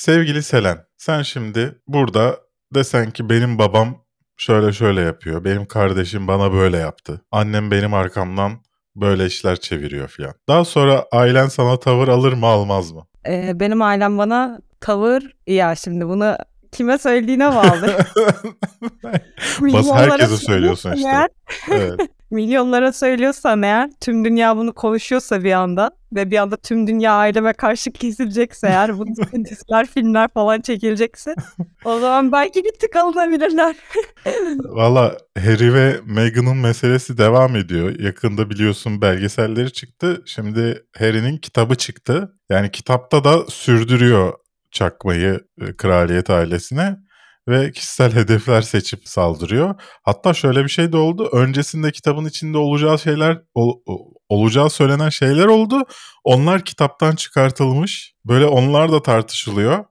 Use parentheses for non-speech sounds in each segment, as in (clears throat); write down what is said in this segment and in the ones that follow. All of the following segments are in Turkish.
Sevgili Selen, sen şimdi burada desen ki benim babam şöyle şöyle yapıyor. Benim kardeşim bana böyle yaptı. Annem benim arkamdan böyle işler çeviriyor filan. Daha sonra ailen sana tavır alır mı almaz mı? Ee, benim ailem bana tavır ya şimdi bunu kime söylediğine bağlı. (laughs) Bas herkese söylüyorsun işte. Evet. Milyonlara söylüyorsam eğer tüm dünya bunu konuşuyorsa bir anda ve bir anda tüm dünya aileme karşı kesilecekse eğer bu (laughs) diziler filmler falan çekilecekse o zaman belki bir tık alınabilirler. (laughs) Valla Harry ve Meghan'ın meselesi devam ediyor. Yakında biliyorsun belgeselleri çıktı. Şimdi Harry'nin kitabı çıktı. Yani kitapta da sürdürüyor çakmayı e, kraliyet ailesine ve kişisel hedefler seçip saldırıyor. Hatta şöyle bir şey de oldu. Öncesinde kitabın içinde olacağı şeyler ol- olacağı söylenen şeyler oldu. Onlar kitaptan çıkartılmış. Böyle onlar da tartışılıyor.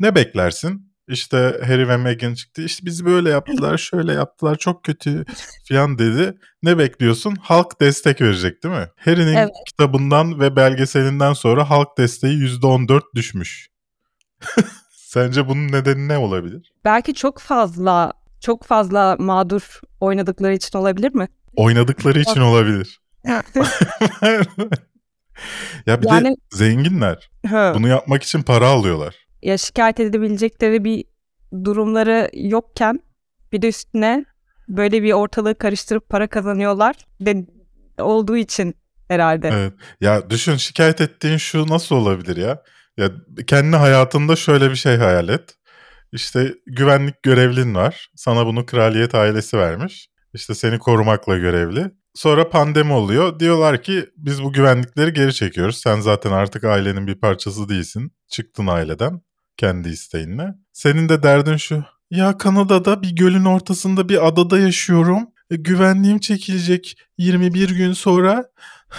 Ne beklersin? İşte Harry ve Meghan çıktı. İşte bizi böyle yaptılar, şöyle yaptılar, çok kötü falan dedi. Ne bekliyorsun? Halk destek verecek değil mi? Harry'nin Evet. kitabından ve belgeselinden sonra halk desteği %14 düşmüş. (laughs) Sence bunun nedeni ne olabilir? belki çok fazla çok fazla mağdur oynadıkları için olabilir mi? Oynadıkları için olabilir. (laughs) ya bir de Yani zenginler. hı, Bunu yapmak için para alıyorlar. ya şikayet edebilecekleri bir durumları yokken bir de üstüne böyle bir ortalığı karıştırıp para kazanıyorlar de olduğu için herhalde. Evet. Ya düşün şikayet ettiğin şu nasıl olabilir ya? Ya kendi hayatında şöyle bir şey hayal et. İşte güvenlik görevlin var. Sana bunu kraliyet ailesi vermiş. İşte seni korumakla görevli. Sonra pandemi oluyor. Diyorlar ki biz bu güvenlikleri geri çekiyoruz. Sen zaten artık ailenin bir parçası değilsin. Çıktın aileden kendi isteğinle. Senin de derdin şu. Ya Kanada'da bir gölün ortasında bir adada yaşıyorum. E, güvenliğim çekilecek 21 gün sonra.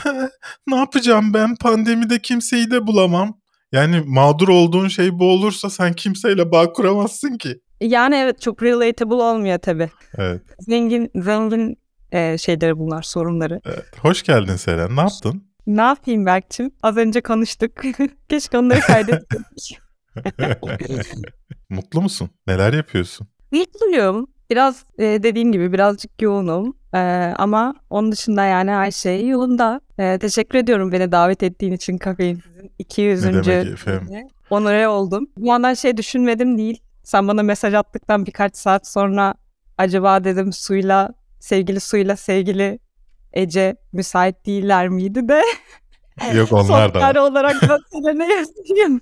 (laughs) ne yapacağım ben? Pandemide kimseyi de bulamam. Yani mağdur olduğun şey bu olursa sen kimseyle bağ kuramazsın ki. Yani evet çok relatable olmuyor tabii. Evet. Zengin zengin e, şeyleri bunlar sorunları. evet. Hoş geldin Seren. Ne yaptın? Ne yapayım Berk'cim? Az önce konuştuk. (laughs) Keşke onları kaydettim. (laughs) Mutlu musun? Neler yapıyorsun? Mutluyum. Biraz e, dediğim gibi birazcık yoğunum. E, ama onun dışında yani her şey yolunda. E, teşekkür ediyorum beni davet ettiğin için kafeinsizin 200. Ne demek efendim? Onore oldum. Bu yandan şey düşünmedim değil. Sen bana mesaj attıktan birkaç saat sonra acaba dedim suyla sevgili suyla sevgili Ece müsait değiller miydi de (laughs) Yok onlar da var. olarak da (laughs) Selen'e yazayım.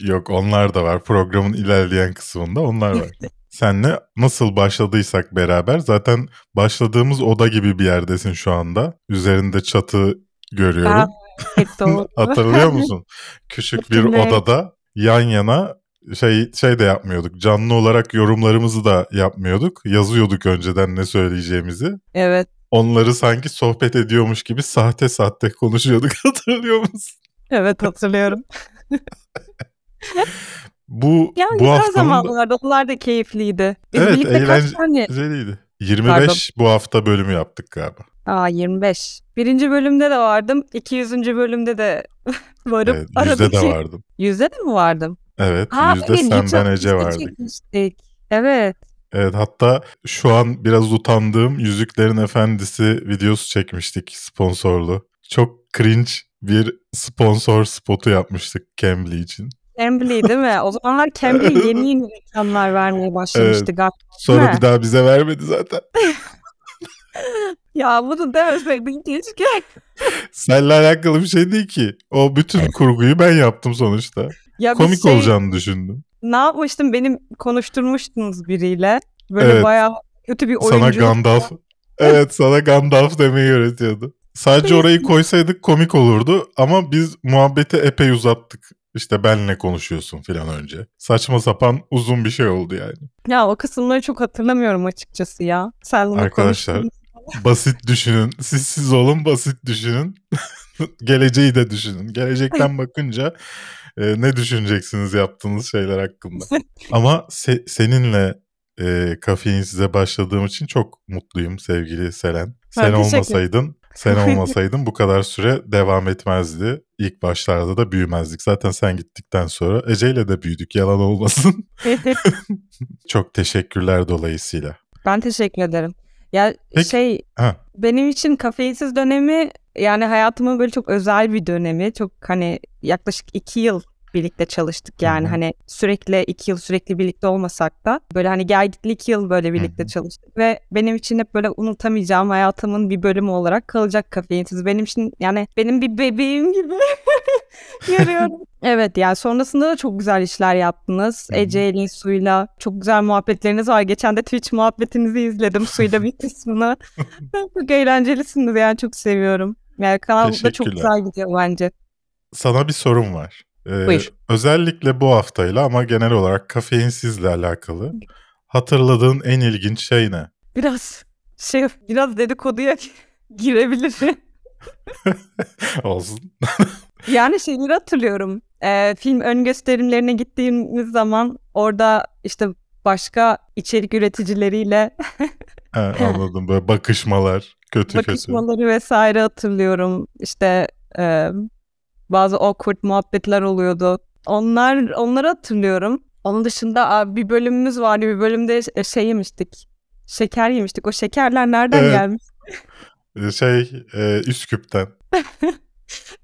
Yok onlar da var. Programın ilerleyen kısmında onlar var. (laughs) Senle nasıl başladıysak beraber zaten başladığımız oda gibi bir yerdesin şu anda. Üzerinde çatı görüyorum. Hep doğru. (laughs) Hatırlıyor musun? Küçük bir odada yan yana şey şey de yapmıyorduk. Canlı olarak yorumlarımızı da yapmıyorduk. Yazıyorduk önceden ne söyleyeceğimizi. Evet. Onları sanki sohbet ediyormuş gibi sahte sahte konuşuyorduk. (laughs) Hatırlıyor musun? Evet hatırlıyorum. (laughs) Bu Ya bu güzel haftanın da zamanlardı. Onlar da keyifliydi. Biz Evet, birlikte kaç eğlence- tane? güzeliydi. 25 bu hafta bölümü yaptık galiba. Aa 25. Birinci bölümde de vardım. 200. bölümde de (laughs) varım. Evet, Aradaki... yüzde de vardım. Yüzde de mi vardım? Evet, Ha, yüzde evet, sen ben Ece vardık. çekmiştik. Evet. Evet hatta şu an biraz utandığım Yüzüklerin Efendisi videosu çekmiştik sponsorlu. Çok cringe bir sponsor spotu yapmıştık Cambly için. Cambly değil mi? O zamanlar Cambly (laughs) yeni yeni reklamlar vermeye başlamıştı galiba. Sonra mi? bir daha bize vermedi zaten. (laughs) Ya bunu demeseydin keşke. Seninle alakalı bir şey değil ki. O bütün kurguyu ben yaptım sonuçta. Ya Komik şey, olacağını düşündüm. Ne yapmıştım? Benim konuşturmuştunuz biriyle. Böyle Evet. bayağı kötü bir Sana oyuncu. Gandalf. (laughs) Evet sana Gandalf demeyi öğretiyordu. Sadece orayı koysaydık komik olurdu ama biz muhabbeti epey uzattık. İşte benle konuşuyorsun filan önce. Saçma sapan uzun bir şey oldu yani. Ya o kısımları çok hatırlamıyorum açıkçası ya. Sen bunu Arkadaşlar, konuştun. Basit düşünün. Siz siz olun basit düşünün. (laughs) Geleceği de düşünün. Gelecekten bakınca e, ne düşüneceksiniz yaptığınız şeyler hakkında. (laughs) Ama se- seninle e, kafein size başladığım için çok mutluyum sevgili Selen. Sen teşekkür- olmasaydın, sen (laughs) olmasaydın bu kadar süre devam etmezdi. İlk başlarda da büyümezdik. Zaten sen gittikten sonra Ece'yle de büyüdük yalan olmasın. (laughs) (laughs) Çok teşekkürler dolayısıyla. ben teşekkür ederim. Ya Peki- şey Ha. benim için kafeinsiz dönemi yani hayatımın böyle çok özel bir dönemi. Çok hani yaklaşık iki yıl birlikte çalıştık yani Hı hı. hani sürekli iki yıl sürekli birlikte olmasak da böyle hani gel gitli iki yıl böyle birlikte hı. çalıştık ve benim için hep böyle unutamayacağım hayatımın bir bölümü olarak kalacak kafeinsiz. Benim için yani benim bir bebeğim gibi (laughs) görüyorum. (laughs) evet yani sonrasında da çok güzel işler yaptınız. Ece Elin Su'yla çok güzel muhabbetleriniz var. Geçen de Twitch muhabbetinizi izledim Su'yla bir kısmını. (laughs) çok eğlencelisiniz yani çok seviyorum. Yani kanal da çok güzel gidiyor bence. Sana bir sorum var. Ee, Buyur. Özellikle bu haftayla ama genel olarak kafeinsizle alakalı. Hatırladığın en ilginç şey ne? Biraz şey biraz dedikoduya (laughs) girebilir. (laughs) Olsun. (laughs) Yani şeyleri hatırlıyorum. Ee, film ön gösterimlerine gittiğimiz zaman orada işte başka içerik üreticileriyle Ha, anladım. Böyle bakışmalar. Kötü kötü. bakışmaları vesaire hatırlıyorum. İşte e, bazı awkward muhabbetler oluyordu. Onlar onları hatırlıyorum. Onun dışında bir bölümümüz vardı. Bir bölümde ş- şey yemiştik. Şeker yemiştik. O şekerler nereden Evet. gelmiş? Ee, (laughs) Şey e, Üsküp'ten. (laughs)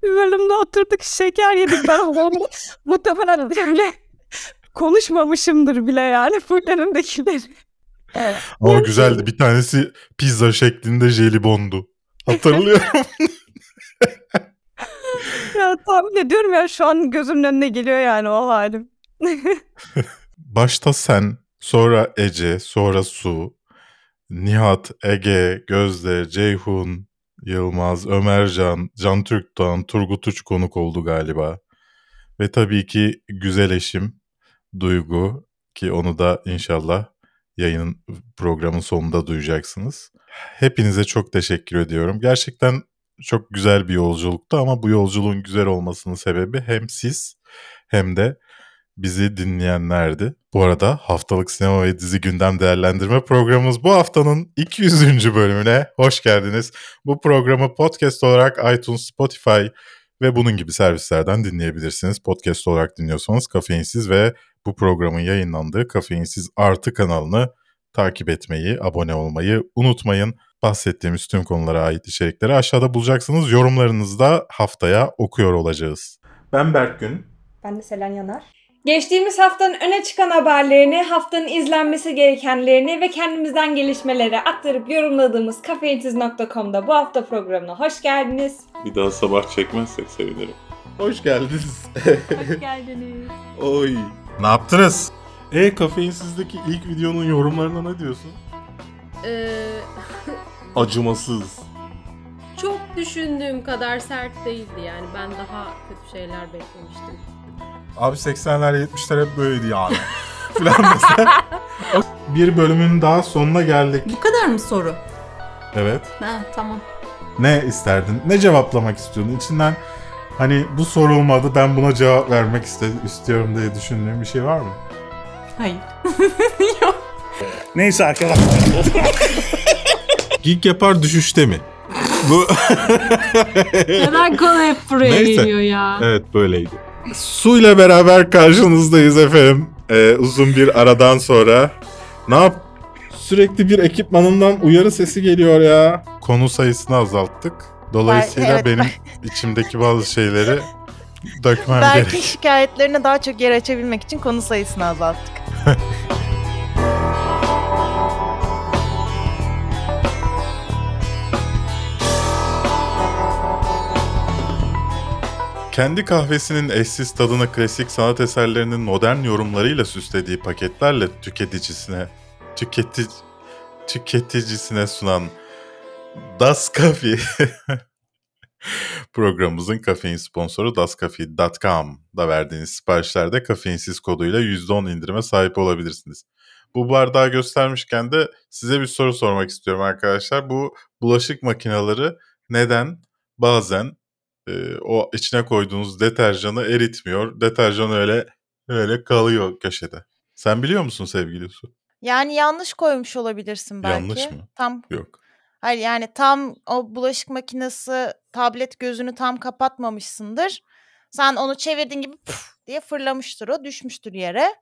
Bir bölümde oturduk şeker yedik. Ben onu (laughs) muhtemelen öyle konuşmamışımdır bile yani. Fullerimdekileri. Evet. Ama güzeldi. Bir tanesi pizza şeklinde jelibondu. Hatırlıyorum. Tahmin ediyorum ya şu an gözümün önüne geliyor yani o halim. (laughs) Başta sen, sonra Ece, sonra Su, Nihat, Ege, Gözde, Ceyhun, Yılmaz, Ömercan, Can Türkdoğan, Turgut Uç konuk oldu galiba. Ve tabii ki güzel eşim Duygu ki onu da inşallah yayının programın sonunda duyacaksınız. Hepinize çok teşekkür ediyorum. Gerçekten çok güzel bir yolculuktu ama bu yolculuğun güzel olmasının sebebi hem siz hem de bizi dinleyenlerdi. Bu arada haftalık sinema ve dizi gündem değerlendirme programımız bu haftanın 200. bölümüne hoş geldiniz. Bu programı podcast olarak iTunes, Spotify ve bunun gibi servislerden dinleyebilirsiniz. Podcast olarak dinliyorsanız Kafeinsiz ve bu programın yayınlandığı Kafeinsiz Artı kanalını takip etmeyi, abone olmayı unutmayın. Bahsettiğimiz tüm konulara ait içerikleri aşağıda bulacaksınız. Yorumlarınızı da haftaya okuyor olacağız. Ben Berk Gün. Ben de Selen Yanar. Geçtiğimiz haftanın öne çıkan haberlerini, haftanın izlenmesi gerekenlerini ve kendimizden gelişmeleri aktarıp yorumladığımız kafeinsiz.com'da bu hafta programına hoş geldiniz. Bir daha sabah çekmezsek sevinirim. Hoş geldiniz. Hoş geldiniz. (laughs) Oy. Ne yaptınız? E kafeinsizdeki ilk videonun yorumlarına ne diyorsun? Ee, (laughs) Acımasız. çok düşündüğüm kadar sert değildi yani. Ben daha kötü şeyler beklemiştim. Abi 80'ler 70'ler hep böyleydi yani. (laughs) Falan mesela. Bir bölümün daha sonuna geldik. Bu kadar mı soru? Evet. Ha tamam. Ne isterdin? Ne cevaplamak istiyordun? İçinden hani bu sorulmadı ben buna cevap vermek iste- istiyorum diye düşündüğün bir şey var mı? Hayır. Yok. (laughs) Neyse arkadaşlar. Geek yapar düşüşte mi? Bu (laughs) Neden konu hep buraya Neyse. geliyor ya? Evet böyleydi. Suyla beraber karşınızdayız efendim. Ee, uzun bir aradan sonra. Ne yap? Sürekli bir ekipmanından uyarı sesi geliyor ya. Konu sayısını azalttık. Dolayısıyla Ben- evet, benim içimdeki bazı şeyleri dökmem Belki gerek. şikayetlerine daha çok yer açabilmek için konu sayısını azalttık. (laughs) Kendi kahvesinin eşsiz tadını klasik sanat eserlerinin modern yorumlarıyla süslediği paketlerle tüketicisine tüketici tüketicisine sunan Das Coffee (laughs) programımızın kafein sponsoru dascafe.com da verdiğiniz siparişlerde kafeinsiz koduyla %10 indirime sahip olabilirsiniz. Bu bardağı göstermişken de size bir soru sormak istiyorum arkadaşlar. Bu bulaşık makineleri neden bazen e, o içine koyduğunuz deterjanı eritmiyor. Deterjan öyle öyle kalıyor köşede. Sen biliyor musun sevgili Su? Yani yanlış koymuş olabilirsin belki. Yanlış mı? Tam Yok. Hayır yani tam o bulaşık makinesi tablet gözünü tam kapatmamışsındır. Sen onu çevirdiğin gibi puf diye fırlamıştır o düşmüştür yere.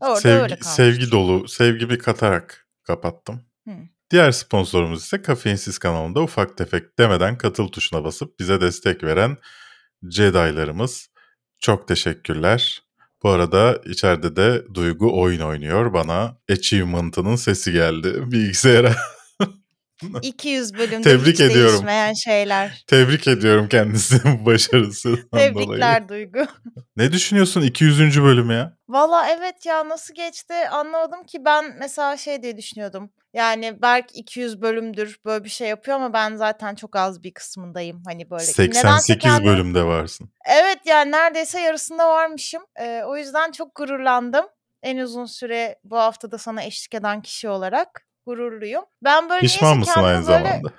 Orada Sevgi, öyle kalmıştır. sevgi dolu, sevgimi katarak kapattım. Hı. Diğer sponsorumuz ise Kafeinsiz kanalında ufak tefek demeden katıl tuşuna basıp bize destek veren Jedi'larımız. Çok teşekkürler. Bu arada içeride de Duygu oyun oynuyor. Bana achievement'ının sesi geldi (laughs) bilgisayara. (laughs) 200 bölümde Tebrik hiç ediyorum. değişmeyen şeyler. Tebrik ediyorum kendisinin (laughs) bu başarısından dolayı. Tebrikler Duygu. Ne düşünüyorsun 200. bölüm ya? Valla evet ya nasıl geçti anlamadım ki ben mesela şey diye düşünüyordum. Yani Berk 200 bölümdür böyle bir şey yapıyor ama ben zaten çok az bir kısmındayım. Hani böyle. Nedense 88 kendimi- bölümde varsın. Evet yani neredeyse yarısında varmışım. Ee, o yüzden çok gururlandım. En uzun süre bu haftada sana eşlik eden kişi olarak gururluyum. Ben böyle Pişman mısın aynı böyle... zamanda?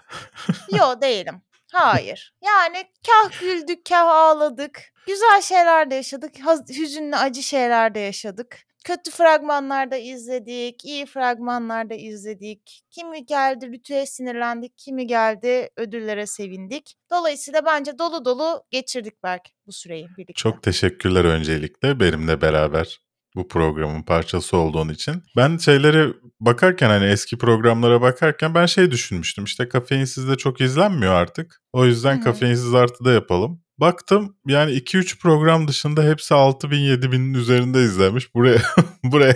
(laughs) Yo değilim. Hayır. Yani kah güldük kah ağladık. Güzel şeyler de yaşadık. Hüzünlü acı şeyler de yaşadık. Kötü fragmanlar da izledik. iyi fragmanlar da izledik. Kimi geldi Lütü'ye sinirlendik. Kimi geldi ödüllere sevindik. Dolayısıyla bence dolu dolu geçirdik belki bu süreyi birlikte. Çok teşekkürler öncelikle benimle beraber bu programın parçası olduğun için. Ben şeylere bakarken hani eski programlara bakarken ben şey düşünmüştüm. İşte kafeinsiz de çok izlenmiyor artık. O yüzden Hı hı. kafeinsiz artıda yapalım. Baktım yani 2-3 program dışında hepsi 6000 7000'in üzerinde izlenmiş. Buraya (laughs) buraya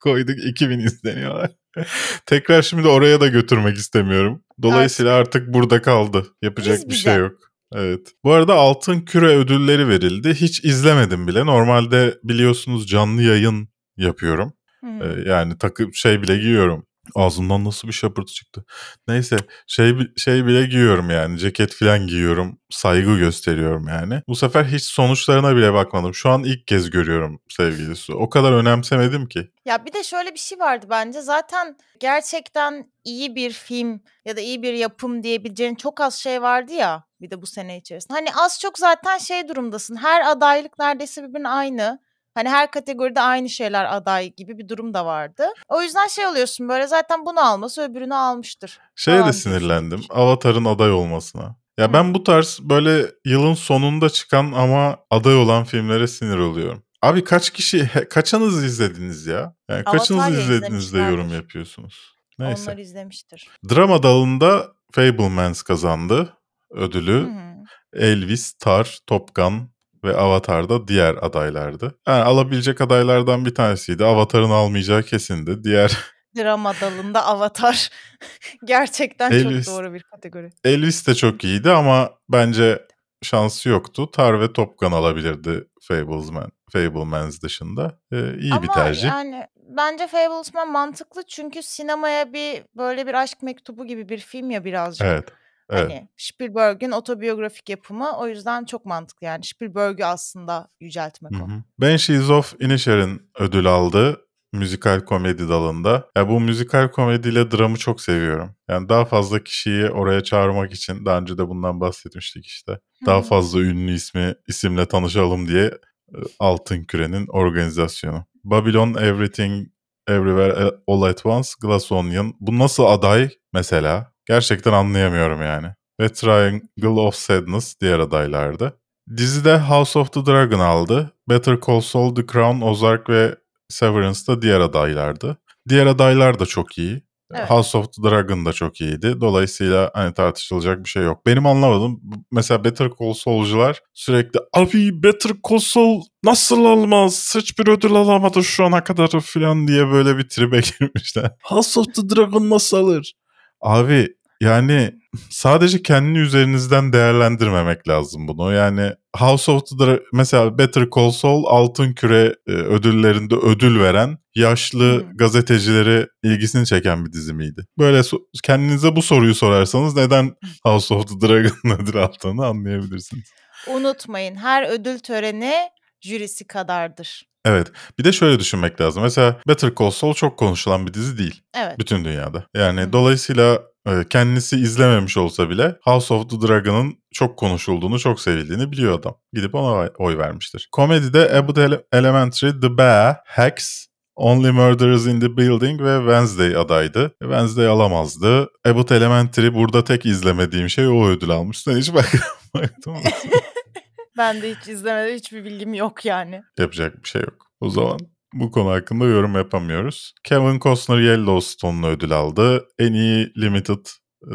koyduk 2000 izleniyorlar. (laughs) Tekrar şimdi oraya da götürmek istemiyorum. Dolayısıyla artık burada kaldı. Yapacak Biz bir şey yok. Evet. Bu arada Altın Küre ödülleri verildi. Hiç izlemedim bile. Normalde biliyorsunuz canlı yayın yapıyorum. Hı. Ee, yani takı şey bile giyiyorum. Ağzımdan nasıl bir şapırtı çıktı. Neyse şey şey bile giyiyorum yani. Ceket falan giyiyorum. Saygı gösteriyorum yani. Bu sefer hiç sonuçlarına bile bakmadım. Şu an ilk kez görüyorum sevgili Su. O kadar önemsemedim ki. Ya bir de şöyle bir şey vardı bence. Zaten gerçekten iyi bir film ya da iyi bir yapım diyebileceğin çok az şey vardı ya bir de bu sene içerisinde. Hani az çok zaten şey durumdasın. Her adaylık neredeyse birbirine aynı. Hani her kategoride aynı şeyler aday gibi bir durum da vardı. O yüzden şey oluyorsun böyle zaten bunu alması öbürünü almıştır. Şeye de sinirlendim. Avatar'ın aday olmasına. Ya Hı. ben bu tarz böyle yılın sonunda çıkan ama aday olan filmlere sinir oluyorum. Abi kaç kişi, kaçınız izlediniz ya? Yani Avatar kaçınız izlediniz de yorum yapıyorsunuz? Neyse. Onlar izlemiştir. Drama dalında Fablemans kazandı ödülü. hı. Elvis, Tar, Top Gun ve Avatar'da diğer adaylardı. Yani alabilecek adaylardan bir tanesiydi. Avatar'ın almayacağı kesindi. Diğer (laughs) Drama dalında Avatar. (laughs) Gerçekten Elvis. çok doğru bir kategori. Elvis de çok iyiydi ama bence şansı yoktu. Tar ve Top Gun alabilirdi Fablesman, Fablemans dışında. Ee, iyi Ama bir tercih. yani bence Fablesman mantıklı çünkü sinemaya bir böyle bir aşk mektubu gibi bir film ya birazcık. Evet. Evet. Hani Spielberg'in otobiyografik yapımı o yüzden çok mantıklı yani Spielberg'ü aslında yüceltmek Hı o. hı. Banshees of Inisherin ödül aldı müzikal komedi dalında. Ya bu müzikal komediyle dramı çok seviyorum. Yani daha fazla kişiyi oraya çağırmak için daha önce de bundan bahsetmiştik işte. Daha fazla ünlü ismi isimle tanışalım diye e, Altın Küre'nin organizasyonu. Babylon Everything Everywhere All at Once, Glass Onion. Bu nasıl aday mesela? Gerçekten anlayamıyorum yani. Ve Triangle of Sadness diğer adaylardı. Dizide House of the Dragon aldı. Better Call Saul, The Crown, Ozark ve Severance da diğer adaylardı. Diğer adaylar da çok iyi. Evet. House of the Dragon da çok iyiydi. Dolayısıyla hani tartışılacak bir şey yok. Benim anlamadım. Mesela Better Call Saul'cular sürekli abi Better Call Saul nasıl almaz? Hiçbir ödül alamadı şu ana kadar falan diye böyle bir tribe (laughs) girmişler. House of the Dragon nasıl alır? Abi yani sadece kendi üzerinizden değerlendirmemek lazım bunu. Yani House of the mesela Better Call Saul Altın Küre e, ödüllerinde ödül veren yaşlı gazetecileri ilgisini çeken bir dizi miydi? Böyle kendinize bu soruyu sorarsanız neden House of the Dragon'ın (laughs) ödül aldığını anlayabilirsiniz. Unutmayın her ödül töreni jürisi kadardır. Evet. Bir de şöyle düşünmek lazım. Mesela Better Call Saul çok konuşulan bir dizi değil. Evet. Bütün dünyada. Yani Hı. dolayısıyla kendisi izlememiş olsa bile House of the Dragon'ın çok konuşulduğunu, çok sevildiğini biliyor adam. Gidip ona oy- vermiştir. Komedide Abbott Ele- Elementary, The Bear, Hacks, Only Murders in the Building ve Wednesday adaydı. Wednesday alamazdı. Abbott Elementary burada tek izlemediğim şey o ödül almış. Sen hiç bak (laughs) baktın mı? (laughs) Ben de hiç izlemedim. Hiçbir bilgim yok yani. Yapacak bir şey yok. O zaman bu konu hakkında yorum yapamıyoruz. Kevin Costner Yellowstone'la ödül aldı. En iyi Limited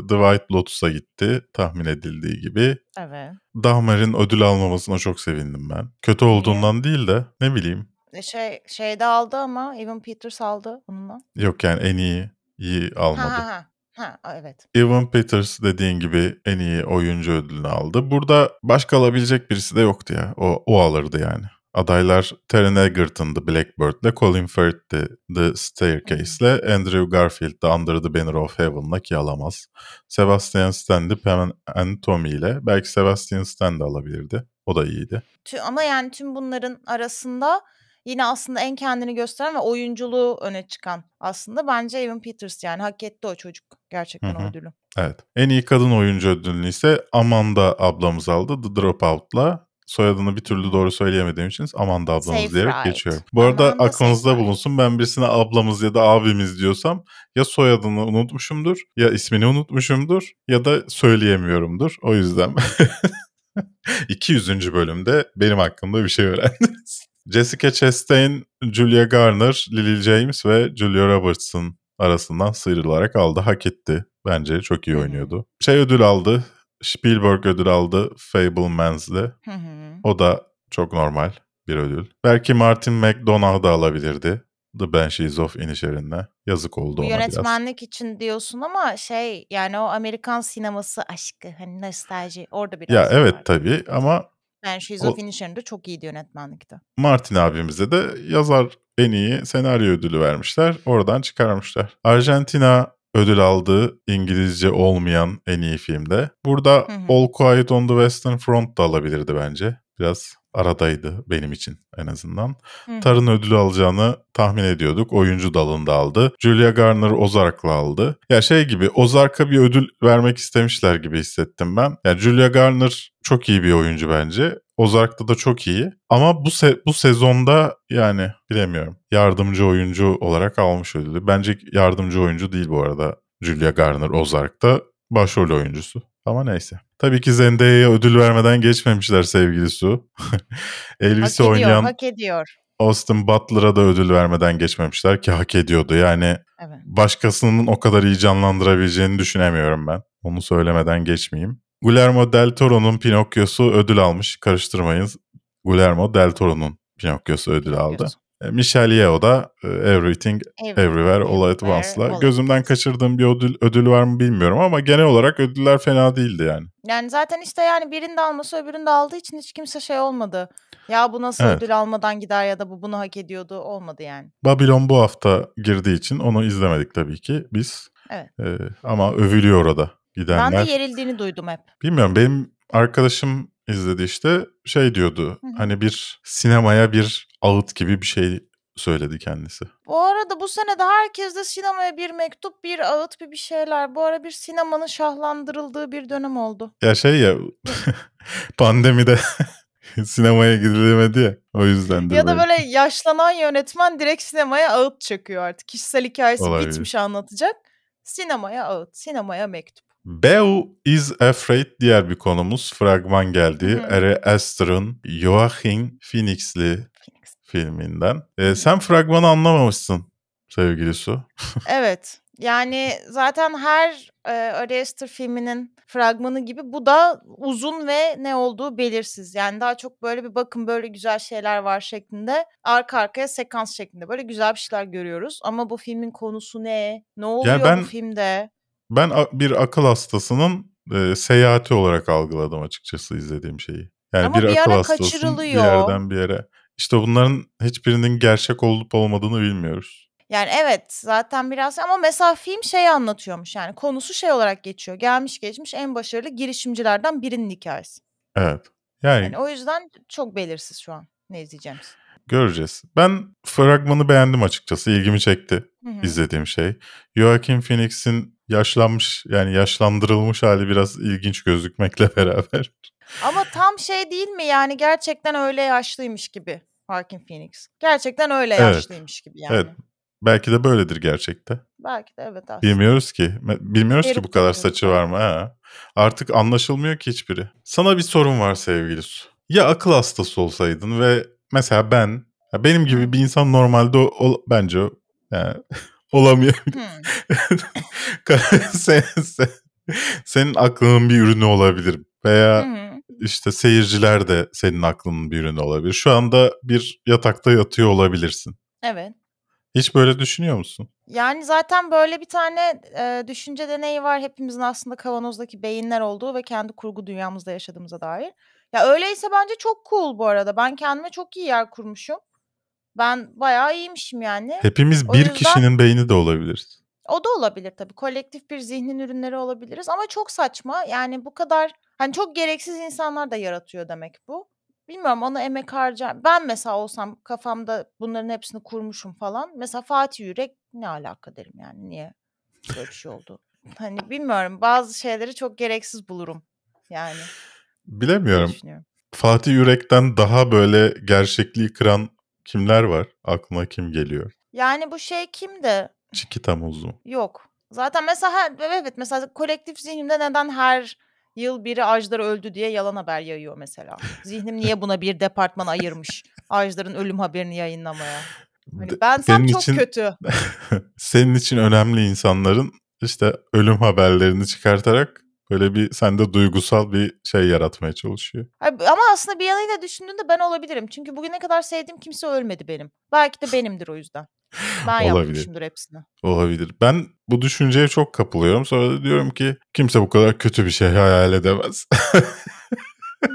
The White Lotus'a gitti tahmin edildiği gibi. Evet. Dahmer'in ödül almamasına çok sevindim ben. Kötü olduğundan değil de ne bileyim. E, Şey şeyde aldı ama Evan Peters aldı onunla. Yok yani en iyi iyi Ha almadı. ha ha. Ha evet. Evan Peters dediğin gibi en iyi oyuncu ödülünü aldı. Burada başka alabilecek birisi de yoktu ya. O, o alırdı yani. Adaylar Taron Egerton'dı Blackbird'le, Colin Firth'ti The Staircase'le, Andrew Garfield de Under the Banner of Heaven'la ki alamaz. Sebastian Stan'di Pam and Tommy ile. Belki Sebastian Stan de alabilirdi. O da iyiydi. Ama yani tüm bunların arasında yine aslında en kendini gösteren ve oyunculuğu öne çıkan aslında bence Evan Peters yani hak etti o çocuk gerçekten Hı hı. o ödülü. Evet. En iyi kadın oyuncu ödülünü ise Amanda ablamız aldı The Dropout'la. Soyadını bir türlü doğru söyleyemediğim için Amanda ablamız Safe diyerek Ride. geçiyorum. Bu arada Amanda aklınızda Safe bulunsun. Ben birisine ablamız ya da abimiz diyorsam ya soyadını unutmuşumdur ya ismini unutmuşumdur ya da söyleyemiyorumdur. O yüzden (laughs) 200. bölümde benim hakkımda bir şey öğrendiniz. (laughs) Jessica Chastain, Julia Garner, Lily James ve Julia Robertson arasından sıyrılarak aldı. Hak etti. Bence çok iyi oynuyordu. Şey ödül aldı. Spielberg ödül aldı Fableman's'de. O da çok normal bir ödül. Belki Martin McDonagh da alabilirdi. The Banshees of Inisherin'le. Yazık oldu Bu ona biraz. yönetmenlik için diyorsun ama şey yani o Amerikan sineması aşkı hani nostalji orada biraz Ya evet var. tabii ama Ben She's o- of Inisherin de çok iyiydi yönetmenlikte. Martin abimize de yazar en iyi senaryo ödülü vermişler. Oradan çıkarmışlar. Argentina ödül aldı İngilizce olmayan en iyi filmde. Burada Hı hı. All Quiet on the Western Front da alabilirdi bence. Biraz aradaydı benim için en azından. Hı. Tarın ödülü alacağını tahmin ediyorduk. Oyuncu dalında aldı. Julia Garner Ozark'la aldı. Ya şey gibi Ozark'a bir ödül vermek istemişler gibi hissettim ben. Ya Julia Garner çok iyi bir oyuncu bence. Ozark'ta da çok iyi. Ama bu se- bu sezonda yani bilemiyorum. Yardımcı oyuncu olarak almış ödülü. Bence yardımcı oyuncu değil bu arada. Julia Garner Ozark'ta başrol oyuncusu. Ama neyse. Tabii ki Zendaya'ya ödül vermeden geçmemişler sevgili Su. (laughs) Hak Elvis'i ediyor, oynayan hak ediyor. Austin Butler'a da ödül vermeden geçmemişler ki hak ediyordu. Yani Evet. başkasının o kadar iyi canlandırabileceğini düşünemiyorum ben. Onu söylemeden geçmeyeyim. Guillermo del Toro'nun Pinokyo'su ödül almış. Karıştırmayın. Guillermo del Toro'nun Pinokyo'su ödül aldı. Pinokyo'su. E, Michelle Yeoh da e, Everything Everywhere All at Everywhere, Once'la. All at Gözümden Once. kaçırdığım bir ödül, ödül var mı bilmiyorum ama genel olarak ödüller fena değildi yani. Yani zaten işte yani birinde alması öbüründe aldığı için hiç kimse şey olmadı. Ya bu nasıl Evet. ödül almadan gider ya da bu bunu hak ediyordu olmadı yani. Babylon bu hafta girdiği için onu izlemedik tabii ki biz. Evet. E, ama övülüyor orada gidenler. Ben de yerildiğini duydum hep. Bilmiyorum benim arkadaşım izledi işte şey diyordu hani bir sinemaya bir ağıt gibi bir şey söyledi kendisi. Bu arada bu sene de herkes de sinemaya bir mektup, bir ağıt, bir bir şeyler. Bu ara bir sinemanın şahlandırıldığı bir dönem oldu. Ya şey ya (laughs) pandemide (laughs) sinemaya gidilemedi ya o yüzdendir Ya da belki. böyle yaşlanan yönetmen direkt sinemaya ağıt çakıyor artık. Kişisel hikayesi Olabilir. bitmiş anlatacak. Sinemaya ağıt, sinemaya mektup. Beau is Afraid diğer bir konumuz. Fragman geldi. Ari Aster'ın Joaquin Phoenix'li filminden. Ee, sen fragmanı anlamamışsın sevgili Su. (laughs) Evet. Yani zaten her e, Ari Aster filminin fragmanı gibi bu da uzun ve ne olduğu belirsiz. Yani daha çok böyle bir bakın böyle güzel şeyler var şeklinde arka arkaya sekans şeklinde böyle güzel bir şeyler görüyoruz. Ama bu filmin konusu ne? Ne oluyor ben- bu filmde? Ben bir akıl hastasının e, seyahati olarak algıladım açıkçası izlediğim şeyi. Yani Ama bir, bir akıl hastasının bir yerden bir yere. İşte bunların hiçbirinin gerçek olup olmadığını bilmiyoruz. Yani evet zaten biraz ama mesela film şey anlatıyormuş yani konusu şey olarak geçiyor. Gelmiş geçmiş en başarılı girişimcilerden birinin hikayesi. Evet. Yani Yani o yüzden çok belirsiz şu an ne izleyeceğimiz. göreceğiz. Ben fragmanı beğendim açıkçası. İlgimi çekti Hı hı. izlediğim şey. Joaquin Phoenix'in yaşlanmış yani yaşlandırılmış hali biraz ilginç gözükmekle (laughs) beraber. Ama tam şey değil mi yani gerçekten öyle yaşlıymış gibi. Joaquin Phoenix. Gerçekten öyle Evet. yaşlıymış gibi yani. Evet. Belki de böyledir gerçekte. Belki de evet aslında. Bilmiyoruz ki. Bilmiyoruz ki Peruk bu kadar saçı var mı? Ha. Artık anlaşılmıyor ki hiçbiri. Sana bir sorun var sevgili Su. Ya akıl hastası olsaydın ve mesela ben, benim gibi bir insan normalde o, ol- bence o, yani, olamıyor. Hmm. (laughs) sen, sen- senin aklının bir ürünü olabilir. Veya hı. işte seyirciler de senin aklının bir ürünü olabilir. Şu anda bir yatakta yatıyor olabilirsin. Evet. Hiç böyle düşünüyor musun? Yani zaten böyle bir tane e, düşünce deneyi var. Hepimizin aslında kavanozdaki beyinler olduğu ve kendi kurgu dünyamızda yaşadığımıza dair. Ya öyleyse bence çok cool bu arada. Ben kendime çok iyi yer kurmuşum. Ben bayağı iyiymişim yani. Hepimiz O bir yüzden- kişinin beyni de olabiliriz. O da olabilir tabii. Kolektif bir zihnin ürünleri olabiliriz ama çok saçma. Yani bu kadar hani çok gereksiz insanlar da yaratıyor demek bu. Bilmiyorum ona emek harcar. Ben mesela olsam kafamda bunların hepsini kurmuşum falan. Mesela Fatih Yürek ne alaka derim yani niye böyle bir şey oldu. Hani bilmiyorum bazı şeyleri çok gereksiz bulurum yani diye Bilemiyorum. düşünüyorum. Fatih Yürek'ten daha böyle gerçekliği kıran kimler var? Aklına kim geliyor? Yani bu şey kimdi? Çikita Muzlu. Yok. Zaten mesela her- evet mesela kolektif zihnimde neden her yıl biri Ajdar öldü diye yalan haber yayıyor mesela. Zihnim niye buna bir departman ayırmış Ajdar'ın ölüm haberini yayınlamaya. Hani bensem senin çok için- kötü. (laughs) Senin için önemli insanların işte ölüm haberlerini çıkartarak böyle bir sende duygusal bir şey yaratmaya çalışıyor. Ama aslında bir yanıyla düşündüğünde ben olabilirim. Çünkü bugüne kadar sevdiğim kimse ölmedi benim. Belki de benimdir o yüzden. (laughs) Ben Olabilir. yapmışımdır hepsini. Olabilir. Ben bu düşünceye çok kapılıyorum. Sonra da diyorum ki kimse bu kadar kötü bir şey hayal edemez.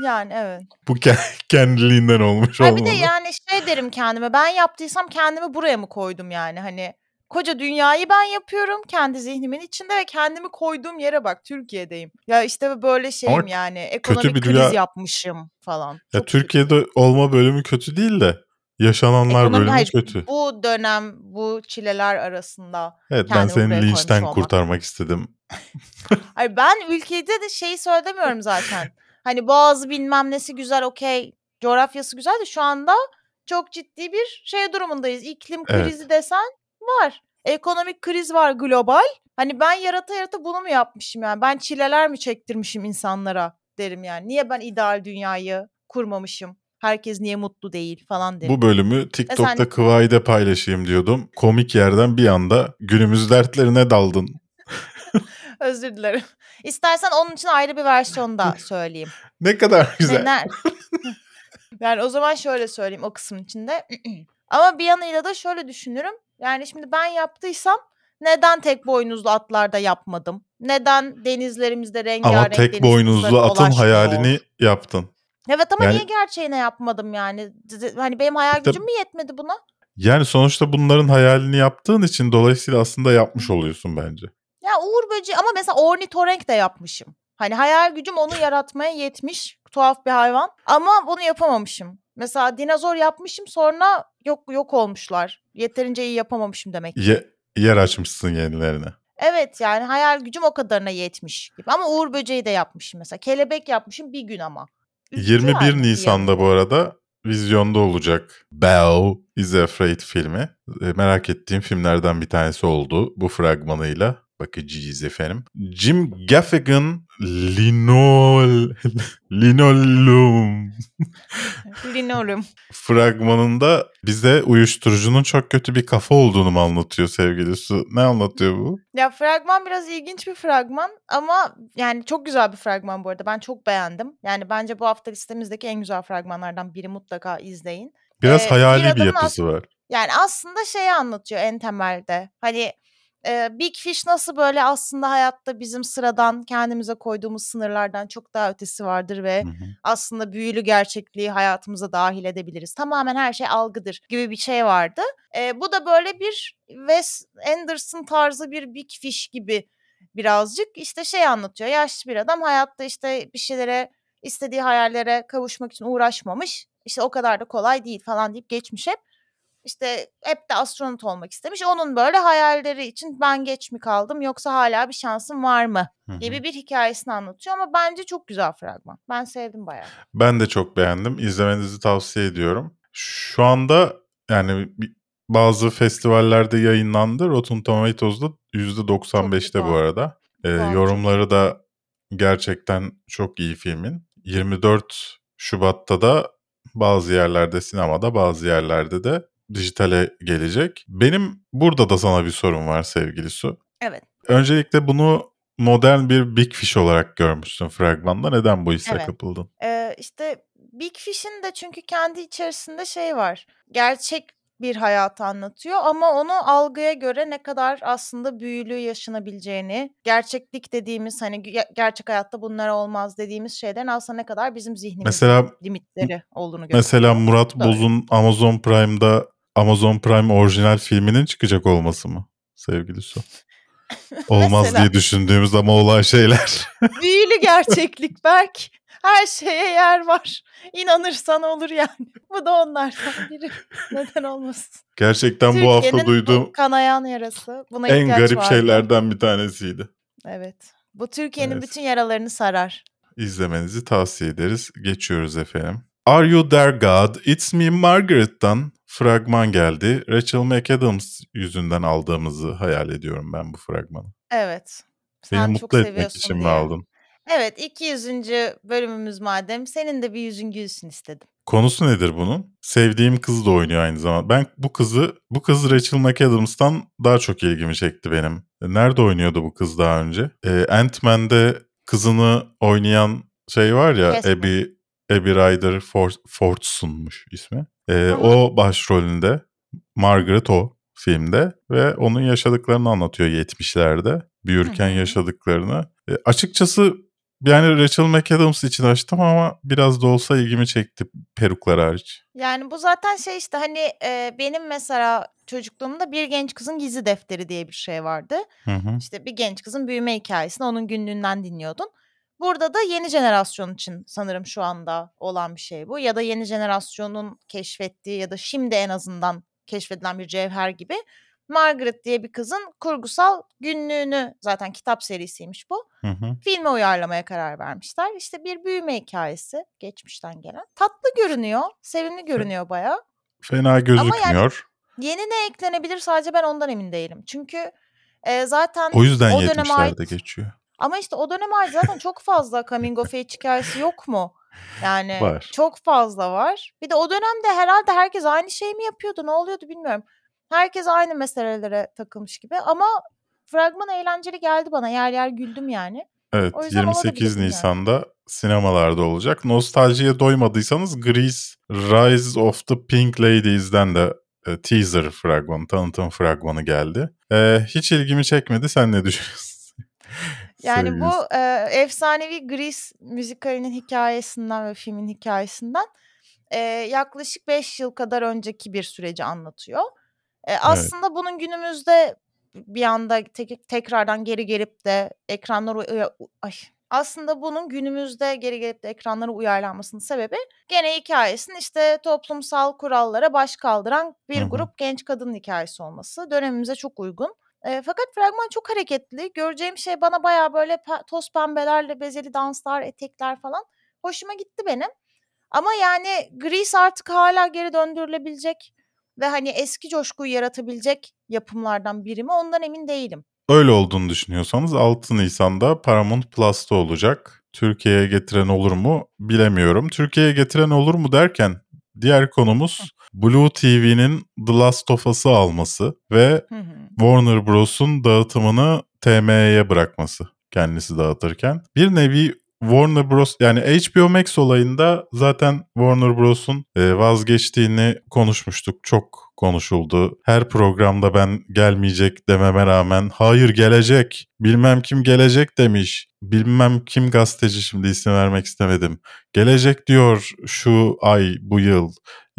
Yani evet. (laughs) bu ke- kendiliğinden olmuş Ha bir olmalı. de yani şey derim kendime ben yaptıysam kendimi buraya mı koydum yani hani koca dünyayı ben yapıyorum kendi zihnimin içinde ve kendimi koyduğum yere bak Türkiye'deyim. Ya işte böyle şeyim yani ekonomik bir kriz dünya- yapmışım falan. Ya Çok kötü. Türkiye'de olma bölümü kötü değil de yaşananlar Ekonomi- bölümü hayır, kötü. Bu dönem bu çileler arasında. Evet ben seni linçten kurtarmak istedim. (laughs) Hayır ben ülkede de şeyi söylemiyorum zaten. Hani boğazı bilmem nesi güzel okey coğrafyası güzel de şu anda çok ciddi bir şey durumundayız. İklim Evet. krizi desen var. Ekonomik kriz var global. Hani ben yarata yarata bunu mu yapmışım yani? Ben çileler mi çektirmişim insanlara derim yani. Niye ben ideal dünyayı kurmamışım? Herkes niye mutlu değil falan derim. Bu bölümü TikTok'ta sen- Kıvay'da paylaşayım diyordum. Komik yerden bir anda günümüz dertlerine daldın. (laughs) Özür dilerim. İstersen onun için ayrı bir versiyonda (laughs) söyleyeyim. Ne kadar güzel. Neler? (laughs) yani o zaman şöyle söyleyeyim o kısmın içinde. (clears throat) Ama bir yanıyla da şöyle düşünürüm. Yani şimdi ben yaptıysam neden tek boynuzlu atlarda yapmadım? Neden denizlerimizde rengarenk Ama tek boynuzlu atın hayalini yaptın. Evet ama Yani- niye gerçeğine yapmadım yani? Hani benim hayal İşte- gücüm mü yetmedi buna? Yani sonuçta bunların hayalini yaptığın için dolayısıyla aslında yapmış oluyorsun bence. Ya Uğur Böceği ama mesela ornitorenk de yapmışım. Hani hayal gücüm onu yaratmaya yetmiş. Tuhaf bir hayvan. Ama bunu yapamamışım. Mesela dinozor yapmışım sonra yok yok olmuşlar. Yeterince iyi yapamamışım demek. ki. Ye- yer açmışsın yenilerine. Evet yani hayal gücüm o kadarına yetmiş gibi. Ama Uğur Böceği de yapmışım mesela. Kelebek yapmışım bir gün ama. Üzücü 21 yani bir Nisan'da bu arada vizyonda olacak Belle is Afraid filmi. E, merak ettiğim filmlerden bir tanesi oldu bu fragmanıyla. Bakacağız efendim. Jim Gaffigan Linol Linoleum (laughs) Linoleum. fragmanında bize uyuşturucunun çok kötü bir kafa olduğunu mu anlatıyor sevgili Su? Ne anlatıyor bu? Ya fragman biraz ilginç bir fragman ama yani çok güzel bir fragman bu arada. Ben çok beğendim. Yani bence bu hafta listemizdeki en güzel fragmanlardan biri mutlaka izleyin. Biraz Ee, bir hayali bir adamın yapısı var. Yani aslında şeyi anlatıyor en temelde. Hani e, Big Fish nasıl böyle aslında hayatta bizim sıradan kendimize koyduğumuz sınırlardan çok daha ötesi vardır ve Hı hı. aslında büyülü gerçekliği hayatımıza dahil edebiliriz. Tamamen her şey algıdır gibi bir şey vardı. E, bu da böyle bir Wes Anderson tarzı bir Big Fish gibi birazcık işte şey anlatıyor. Yaşlı bir adam hayatta işte bir şeylere istediği hayallere kavuşmak için uğraşmamış. İşte o kadar da kolay değil falan deyip geçmiş hep. İşte hep de astronot olmak istemiş. Onun böyle hayalleri için ben geç mi kaldım yoksa hala bir şansım var mı gibi bir hikayesini anlatıyor ama bence çok güzel fragman. Ben sevdim bayağı. Ben de çok beğendim. İzlemenizi tavsiye ediyorum. Şu anda yani bazı festivallerde yayınlandı. Rotten Tomatoes'da %95'te bu arada. Ee, yorumları da gerçekten çok iyi filmin. 24 Şubat'ta da bazı yerlerde sinemada bazı yerlerde de dijitale gelecek. Benim burada da sana bir sorum var sevgili Su. Evet. Öncelikle bunu modern bir Big Fish olarak görmüşsün fragmanda. Neden bu hisse Evet. kapıldın? Ee, işte Big Fish'in de çünkü kendi içerisinde şey var. Gerçek bir hayatı anlatıyor ama onu algıya göre ne kadar aslında büyülü yaşanabileceğini, gerçeklik dediğimiz hani ge- gerçek hayatta bunlar olmaz dediğimiz şeylerin aslında ne kadar bizim zihnimizin Mesela limitleri olduğunu Mesela gösteriyor. Murat Böyle. Boz'un Amazon Prime'da Amazon Prime orijinal filminin çıkacak olması mı sevgili Su? (laughs) Olmaz Mesela. diye düşündüğümüz ama olan şeyler. (laughs) Büyülü gerçeklik Berk. Her şeye yer var. İnanırsan olur yani. Bu da onlardan biri. Neden olmasın? Gerçekten bu hafta duyduğum kanayan yarası. Buna en garip vardı. şeylerden bir tanesiydi. Evet. Bu Türkiye'nin Evet. bütün yaralarını sarar. İzlemenizi tavsiye ederiz. Geçiyoruz efendim. Are You There God? It's Me Margaret'tan fragman geldi. Rachel McAdams yüzünden aldığımızı hayal ediyorum ben bu fragmanı. Evet. Beni Sen mutlu çok etmek için mi diye. aldın? Evet 200. bölümümüz madem senin de bir yüzün gülsün istedim. Konusu nedir bunun? Sevdiğim kız da oynuyor aynı zamanda. Ben bu kızı, bu kız Rachel McAdams'tan daha çok ilgimi çekti benim. Nerede oynuyordu bu kız daha önce? Ee, Ant-Man'de kızını oynayan şey var ya, Kesme. Abby, Abby Ryder For, Fortson'muş ismi. Hı. o başrolünde. Margaret o filmde ve onun yaşadıklarını anlatıyor 70'lerde. Büyürken yaşadıklarını. E, açıkçası yani Rachel McAdams için açtım ama biraz da olsa ilgimi çekti peruklar hariç. Yani bu zaten şey işte hani e, benim mesela çocukluğumda bir genç kızın gizli defteri diye bir şey vardı. Hı hı. İşte bir genç kızın büyüme hikayesini onun günlüğünden dinliyordun. Burada da yeni jenerasyon için sanırım şu anda olan bir şey bu. Ya da yeni jenerasyonun keşfettiği ya da şimdi en azından keşfedilen bir cevher gibi. Margaret diye bir kızın kurgusal günlüğünü zaten kitap serisiymiş bu. Hı hı. Filme uyarlamaya karar vermişler. İşte bir büyüme hikayesi geçmişten gelen. Tatlı görünüyor, sevimli görünüyor bayağı. Fena gözükmüyor. Yeni ne eklenebilir sadece ben ondan emin değilim. Çünkü e, zaten o yüzden o döneme 70'lerde ait geçiyor. Ama işte o döneme ait zaten çok fazla coming of age hikayesi yok mu? Yani Var. çok fazla var. Bir de o dönemde herhalde herkes aynı şeyi mi yapıyordu? Ne oluyordu bilmiyorum. Herkes aynı meselelere takılmış gibi ama fragman eğlenceli geldi bana. Yer yer güldüm yani. Evet O yüzden ona da 28 bilirdim yani. Nisan'da sinemalarda olacak. Nostaljiye doymadıysanız Grease Rise of the Pink Ladies'den de e, teaser fragmanı, tanıtım fragmanı geldi. E, hiç ilgimi çekmedi. Sen ne düşünüyorsun? (laughs) Yani bu e, efsanevi Grease müzikalinin hikayesinden ve filmin hikayesinden e, yaklaşık 5 yıl kadar önceki bir süreci anlatıyor. E, aslında bunun günümüzde bir anda tek- tekrardan geri gelip de ekranlara ay aslında bunun günümüzde geri gelip de ekranlara uyarlanmasının sebebi gene hikayesinin işte toplumsal kurallara baş kaldıran bir grup genç kadının hikayesi olması dönemimize çok uygun. E, fakat fragman çok hareketli. Göreceğim şey bana baya böyle pe- toz pembelerle bezeli danslar, etekler falan. Hoşuma gitti benim. Ama yani Grease artık hala geri döndürülebilecek ve hani eski coşkuyu yaratabilecek yapımlardan biri mi ondan emin değilim. Öyle olduğunu düşünüyorsanız 6 Nisan'da Paramount Plus'ta olacak. Türkiye'ye getiren olur mu bilemiyorum. Türkiye'ye getiren olur mu derken diğer konumuz Blue TV'nin The Last of Us'ı alması ve Hı hı. Warner Bros'un dağıtımını TM'ye bırakması kendisi dağıtırken. Bir nevi Warner Bros yani HBO Max olayında zaten Warner Bros'un e, vazgeçtiğini konuşmuştuk. Çok konuşuldu. Her programda ben gelmeyecek dememe rağmen hayır gelecek. Bilmem kim gelecek demiş. Bilmem kim gazeteci şimdi isim vermek istemedim. Gelecek diyor şu ay bu yıl.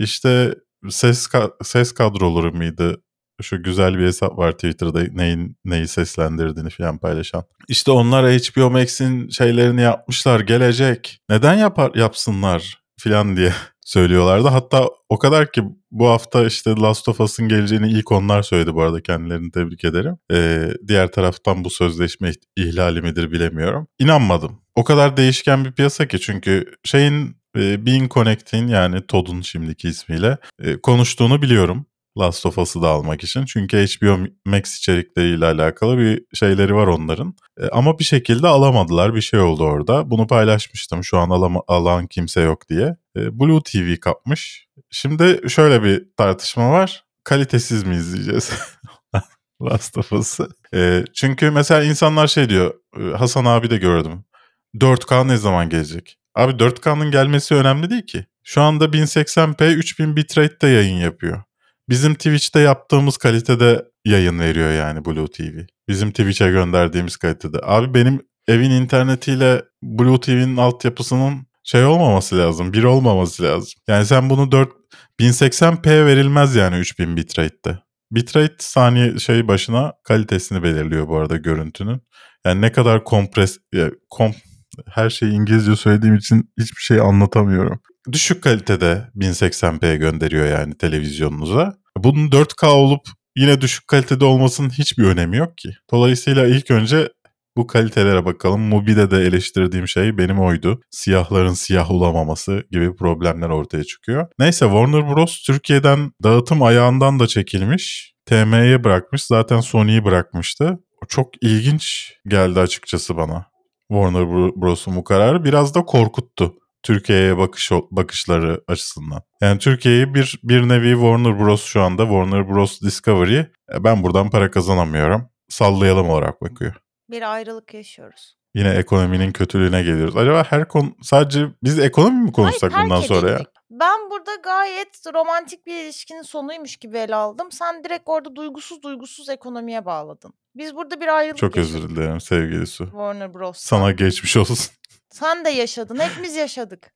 İşte ses ka- ses kadroları mıydı? Şu güzel bir hesap var Twitter'da neyin neyi seslendirdiğini falan paylaşan. İşte onlar HBO Max'in şeylerini yapmışlar gelecek. Neden yapar yapsınlar filan diye (laughs) söylüyorlardı. Hatta o kadar ki bu hafta işte Last of Us'ın geleceğini ilk onlar söyledi bu arada kendilerini tebrik ederim. Ee, diğer taraftan bu sözleşme ihlali midir bilemiyorum. İnanmadım. O kadar değişken bir piyasa ki çünkü şeyin e, Bean Connect'in yani Todd'un şimdiki ismiyle e, konuştuğunu biliyorum. Last of Us'ı da almak için. Çünkü HBO Max içerikleriyle alakalı bir şeyleri var onların. E, ama bir şekilde alamadılar. Bir şey oldu orada. Bunu paylaşmıştım. Şu an alama, alan kimse yok diye. E, Blue TV kapmış. Şimdi şöyle bir tartışma var. Kalitesiz mi izleyeceğiz? (laughs) Last of Us'ı. Çünkü mesela insanlar şey diyor. Hasan abi de gördüm. 4K ne zaman gelecek? Abi 4K'nın gelmesi önemli değil ki. Şu anda 1080p 3000 bitrate'de yayın yapıyor. Bizim Twitch'te yaptığımız kalitede yayın veriyor yani Blue TV. Bizim Twitch'e gönderdiğimiz kalitede. Abi benim evin internetiyle Blue TV'nin altyapısının şey olmaması lazım. Bir olmaması lazım. Yani sen bunu 4 1080p verilmez yani 3000 bitrate'de. Bitrate saniye şey başına kalitesini belirliyor bu arada görüntünün. Yani ne kadar kompres ya, kom, her şeyi İngilizce söylediğim için hiçbir şey anlatamıyorum. Düşük kalitede 1080p gönderiyor yani televizyonunuza. Bunun 4K olup yine düşük kalitede olmasının hiçbir önemi yok ki. Dolayısıyla ilk önce bu kalitelere bakalım. Mubi'de de eleştirdiğim şey benim oydu. Siyahların siyah olamaması gibi problemler ortaya çıkıyor. Neyse Warner Bros. Türkiye'den dağıtım ayağından da çekilmiş. TM'ye bırakmış. Zaten Sony'yi bırakmıştı. Çok ilginç geldi açıkçası bana. Warner Bros'un bu kararı biraz da korkuttu. Türkiye'ye bakış bakışları açısından. Yani Türkiye'yi bir bir nevi Warner Bros şu anda Warner Bros Discovery e, ben buradan para kazanamıyorum. Sallayalım olarak bakıyor. Bir ayrılık yaşıyoruz. Yine ekonominin kötülüğüne geliyoruz. Acaba her konu sadece biz ekonomi mi konuşsak Hayır, bundan sonra ya? Ben burada gayet romantik bir ilişkinin sonuymuş gibi ele aldım. Sen direkt orada duygusuz duygusuz ekonomiye bağladın. Biz burada bir ayrılık Çok yaşadık. özür dilerim sevgili Su. Warner Bros. Sana geçmiş olsun. (laughs) Sen de yaşadın. Hepimiz yaşadık.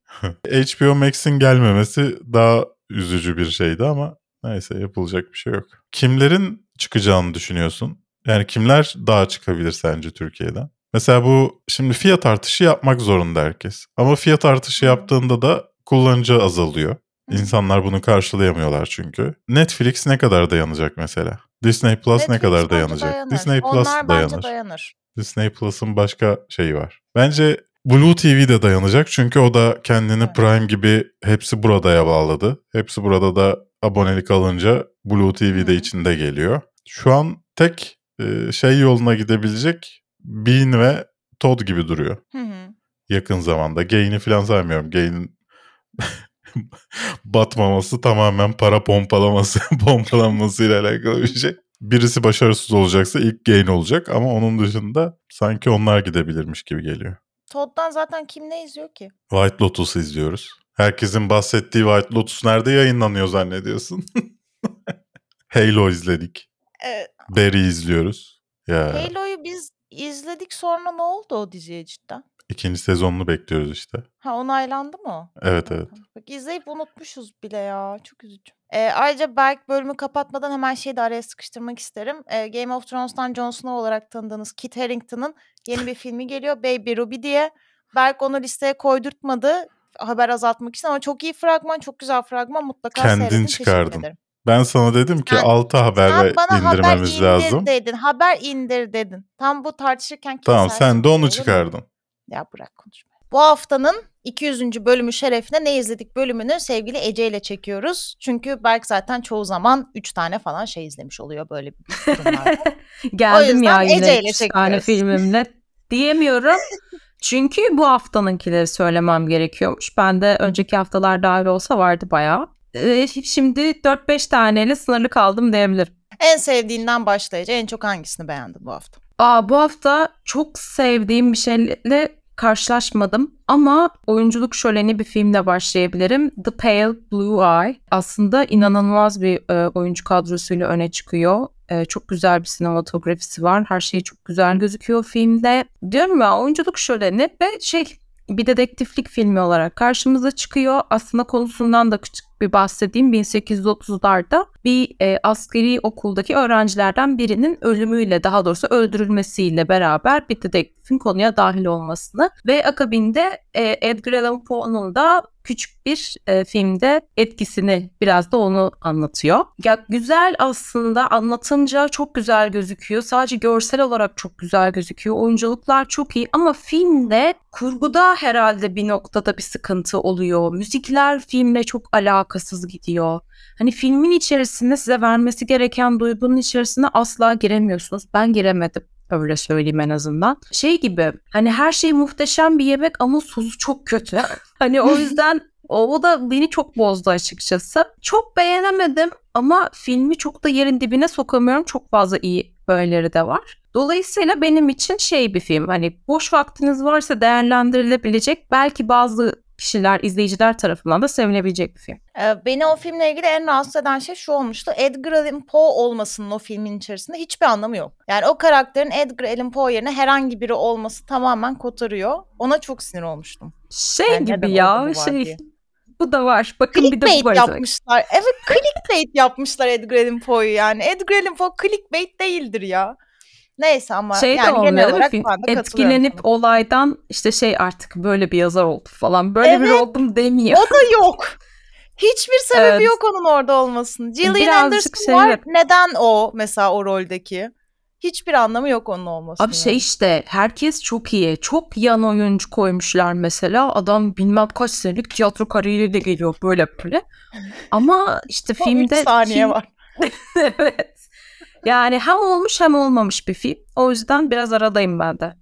HBO Max'in gelmemesi daha üzücü bir şeydi ama neyse yapılacak bir şey yok. Kimlerin çıkacağını düşünüyorsun? Yani kimler daha çıkabilir sence Türkiye'den? Mesela bu şimdi fiyat artışı yapmak zorunda herkes. Ama fiyat artışı Hı. yaptığında da kullanıcı azalıyor. İnsanlar bunu karşılayamıyorlar çünkü. Netflix ne kadar dayanacak mesela? Disney Plus ne Netflix kadar bence dayanacak? dayanır. Disney Plus Onlar dayanır. dayanır. Disney Plus'ın başka şeyi var. Bence Blue TV de dayanacak çünkü o da kendini Evet. Prime gibi hepsi buradaya bağladı. Hepsi burada da abonelik alınca Blue TV de Hı. içinde geliyor. Şu an tek e, şey yoluna gidebilecek Bean ve Todd gibi duruyor Hı hı. yakın zamanda. Gain'i falan saymıyorum. Gain'in (laughs) batmaması tamamen para pompalaması, (laughs) pompalanmasıyla alakalı bir şey. Birisi başarısız olacaksa ilk Gain olacak ama onun dışında sanki onlar gidebilirmiş gibi geliyor. Todd'dan zaten kim ne izliyor ki? White Lotus izliyoruz. Herkesin bahsettiği White Lotus nerede yayınlanıyor zannediyorsun? (laughs) Halo izledik. Ee, Barry izliyoruz. Ya Halo'yu biz izledik sonra ne oldu o diziye cidden? İkinci sezonunu bekliyoruz işte. Ha onaylandı mı? Evet evet. Bak izleyip unutmuşuz bile ya. Çok üzücü. Ee, ayrıca Berk bölümü kapatmadan hemen şeyi de araya sıkıştırmak isterim. Ee, Game of Thrones'tan Jon Snow olarak tanıdığınız Kit Harington'ın yeni bir filmi geliyor. Baby Ruby diye. Berk onu listeye koydurtmadı haber azaltmak için ama çok iyi fragman, çok güzel fragman. Mutlaka Kendin seyredin. Çıkardın. Ben sana dedim ki Sen- 6 haber Sen bana haber indir lazım. dedin. Haber indir dedin. Tam bu tartışırken Tamam sen de onu çıkardın. Ya bırak konuşma. Bu haftanın 200. bölümü şerefine ne izledik bölümünü sevgili Ece ile çekiyoruz. Çünkü Berk zaten çoğu zaman 3 tane falan şey izlemiş oluyor böyle bir. (laughs) Geldim ya yine Ece ile üç tane çekiyoruz. filmimle diyemiyorum. Çünkü bu haftanınkileri söylemem gerekiyormuş. Ben de önceki haftalar dahil olsa vardı bayağı. Ee, şimdi 4-5 taneyle sınırlı kaldım diyebilirim. en sevdiğinden başlayıcı en çok hangisini beğendin bu hafta? Aa, bu hafta çok sevdiğim bir şeyle karşılaşmadım ama oyunculuk şöleni bir filmle başlayabilirim. The Pale Blue Eye. Aslında inanılmaz bir e, oyuncu kadrosuyla öne çıkıyor. E, çok güzel bir sinematografisi var. Her şey çok güzel gözüküyor filmde. Diyorum ya oyunculuk şöleni ve şey bir dedektiflik filmi olarak karşımıza çıkıyor. Aslında konusundan da küçük bir bahsedeyim. 1830'larda bir e, askeri okuldaki öğrencilerden birinin ölümüyle daha doğrusu öldürülmesiyle beraber bir dedektifin konuya dahil olmasını ve akabinde e, Edgar Allan Poe'nun da küçük bir e, filmde etkisini biraz da onu anlatıyor. Ya güzel aslında anlatınca çok güzel gözüküyor. Sadece görsel olarak çok güzel gözüküyor. Oyunculuklar çok iyi ama filmde kurguda herhalde bir noktada bir sıkıntı oluyor. Müzikler filmle çok alakasız gidiyor. Hani filmin içerisinde size vermesi gereken duygunun içerisine asla giremiyorsunuz. Ben giremedim. Öyle söyleyeyim en azından. Şey gibi hani her şey muhteşem bir yemek ama sosu çok kötü. (laughs) hani o yüzden o, da beni çok bozdu açıkçası. Çok beğenemedim ama filmi çok da yerin dibine sokamıyorum. Çok fazla iyi böyleleri de var. Dolayısıyla benim için şey bir film. Hani boş vaktiniz varsa değerlendirilebilecek belki bazı kişiler, izleyiciler tarafından da sevilebilecek bir film. Ee, Beni o filmle ilgili en rahatsız eden şey şu olmuştu. Edgar Allan Poe olmasının o filmin içerisinde hiçbir anlamı yok. Yani o karakterin Edgar Allan Poe yerine herhangi biri olması tamamen kotarıyor. Ona çok sinir olmuştum. Şey Yani gibi ya şey diye. bu da var. Bakın bir de bu var. yapmışlar. Evet clickbait yapmışlar Edgar Allan Poe'yu yani. Edgar Allan Poe clickbait değildir ya. Neyse ama Şey de yani olmuyor genel olarak de Etkilenip olaydan işte şey artık böyle bir yazar oldu falan. Böyle bir Evet. oldum demiyor. O da yok. Hiçbir sebebi Evet. yok onun orada olmasının. Gillian Birazcık Anderson şey var. Neden o mesela o roldeki? Hiçbir anlamı yok onun olmasının. Abi şey işte herkes çok iyi. Çok yan oyuncu koymuşlar mesela. Adam bilmem kaç senelik tiyatro kariyeriyle geliyor böyle böyle. Ama işte filmde saniye film- var. (laughs) evet. Yani hem olmuş hem olmamış bir film. O yüzden biraz aradayım ben de.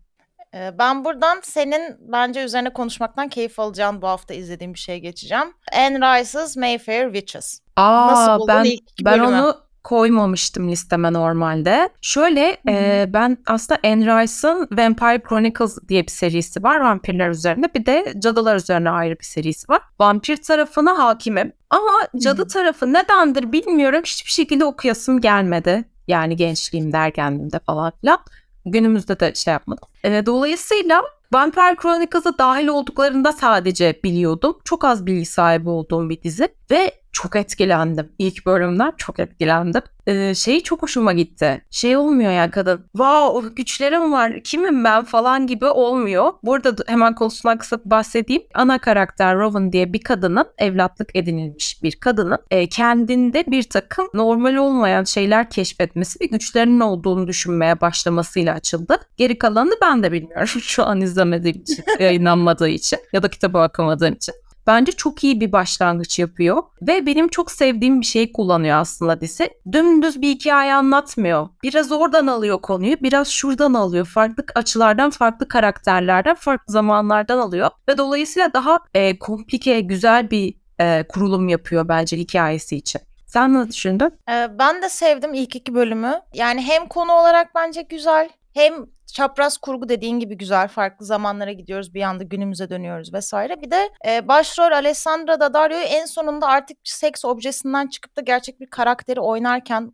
Ee, Ben buradan senin bence üzerine konuşmaktan keyif alacağın bu hafta izlediğim bir şeye geçeceğim. Anne Rice's Mayfair Witches. Aa Nasıl buldun ben ilk iki ben bölümü? onu koymamıştım listeme normalde. Şöyle e, ben aslında Anne Rice'ın Vampire Chronicles diye bir serisi var vampirler üzerine. Bir de cadılar üzerine ayrı bir serisi var. Vampir tarafına hakimim. Ama cadı tarafı nedendir bilmiyorum. Hiçbir şekilde okuyasım gelmedi. Yani gençliğimde, ergenliğimde falan filan. Günümüzde de şey yapmadım. E, dolayısıyla Vampire Chronicles'a dahil olduklarında sadece biliyordum. Çok az bilgi sahibi olduğum bir dizi ve çok etkilendim. İlk bölümden çok etkilendim. Ee, şey çok hoşuma gitti. Şey olmuyor ya kadın. Wow güçlerim var. Kimim ben falan gibi olmuyor. Burada da hemen konusundan kısa bahsedeyim. Ana karakter Rowan diye bir kadının evlatlık edinilmiş bir kadının e, kendinde bir takım normal olmayan şeyler keşfetmesi ve güçlerinin olduğunu düşünmeye başlamasıyla açıldı. Geri kalanını ben de bilmiyorum. (laughs) Şu an izlemediğim için, (laughs) yayınlanmadığı için ya da kitabı okumadığım için. Bence çok iyi bir başlangıç yapıyor ve benim çok sevdiğim bir şey kullanıyor aslında dizi. Dümdüz bir hikaye anlatmıyor. Biraz oradan alıyor konuyu, biraz şuradan alıyor. Farklı açılardan, farklı karakterlerden, farklı zamanlardan alıyor ve dolayısıyla daha e, komplike, güzel bir e, kurulum yapıyor bence hikayesi için. Sen ne düşündün? Ee, Ben de sevdim ilk iki bölümü. Yani hem konu olarak bence güzel hem çapraz kurgu dediğin gibi güzel. Farklı zamanlara gidiyoruz bir anda günümüze dönüyoruz vesaire. Bir de e, başrol Alessandra Daddario'yu en sonunda artık seks objesinden çıkıp da gerçek bir karakteri oynarken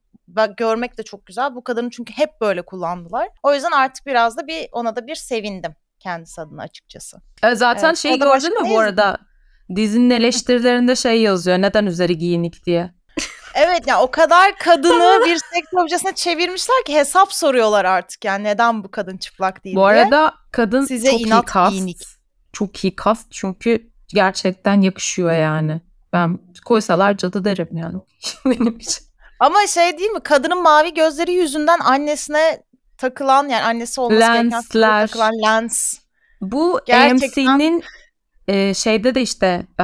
görmek de çok güzel. Bu kadını çünkü hep böyle kullandılar. O yüzden artık biraz da bir ona da bir sevindim kendisi adına açıkçası. E, zaten Evet, şey o da gördün mü bu arada? Dizinin eleştirilerinde şey yazıyor. Neden üzeri giyinik diye. Evet ya o kadar kadını bir seks objesine çevirmişler ki hesap soruyorlar artık yani neden bu kadın çıplak değil Bu diye. arada kadın Size çok iyi inat kast. giyinik. Çok iyi kast çünkü gerçekten yakışıyor yani. Ben koysalar cadı derim yani. (laughs) Benim için. Ama şey değil mi kadının mavi gözleri yüzünden annesine takılan yani annesi olması gereken Lensler. takılan lens. Bu Gerçekten- AMC'nin e, şeyde de işte e,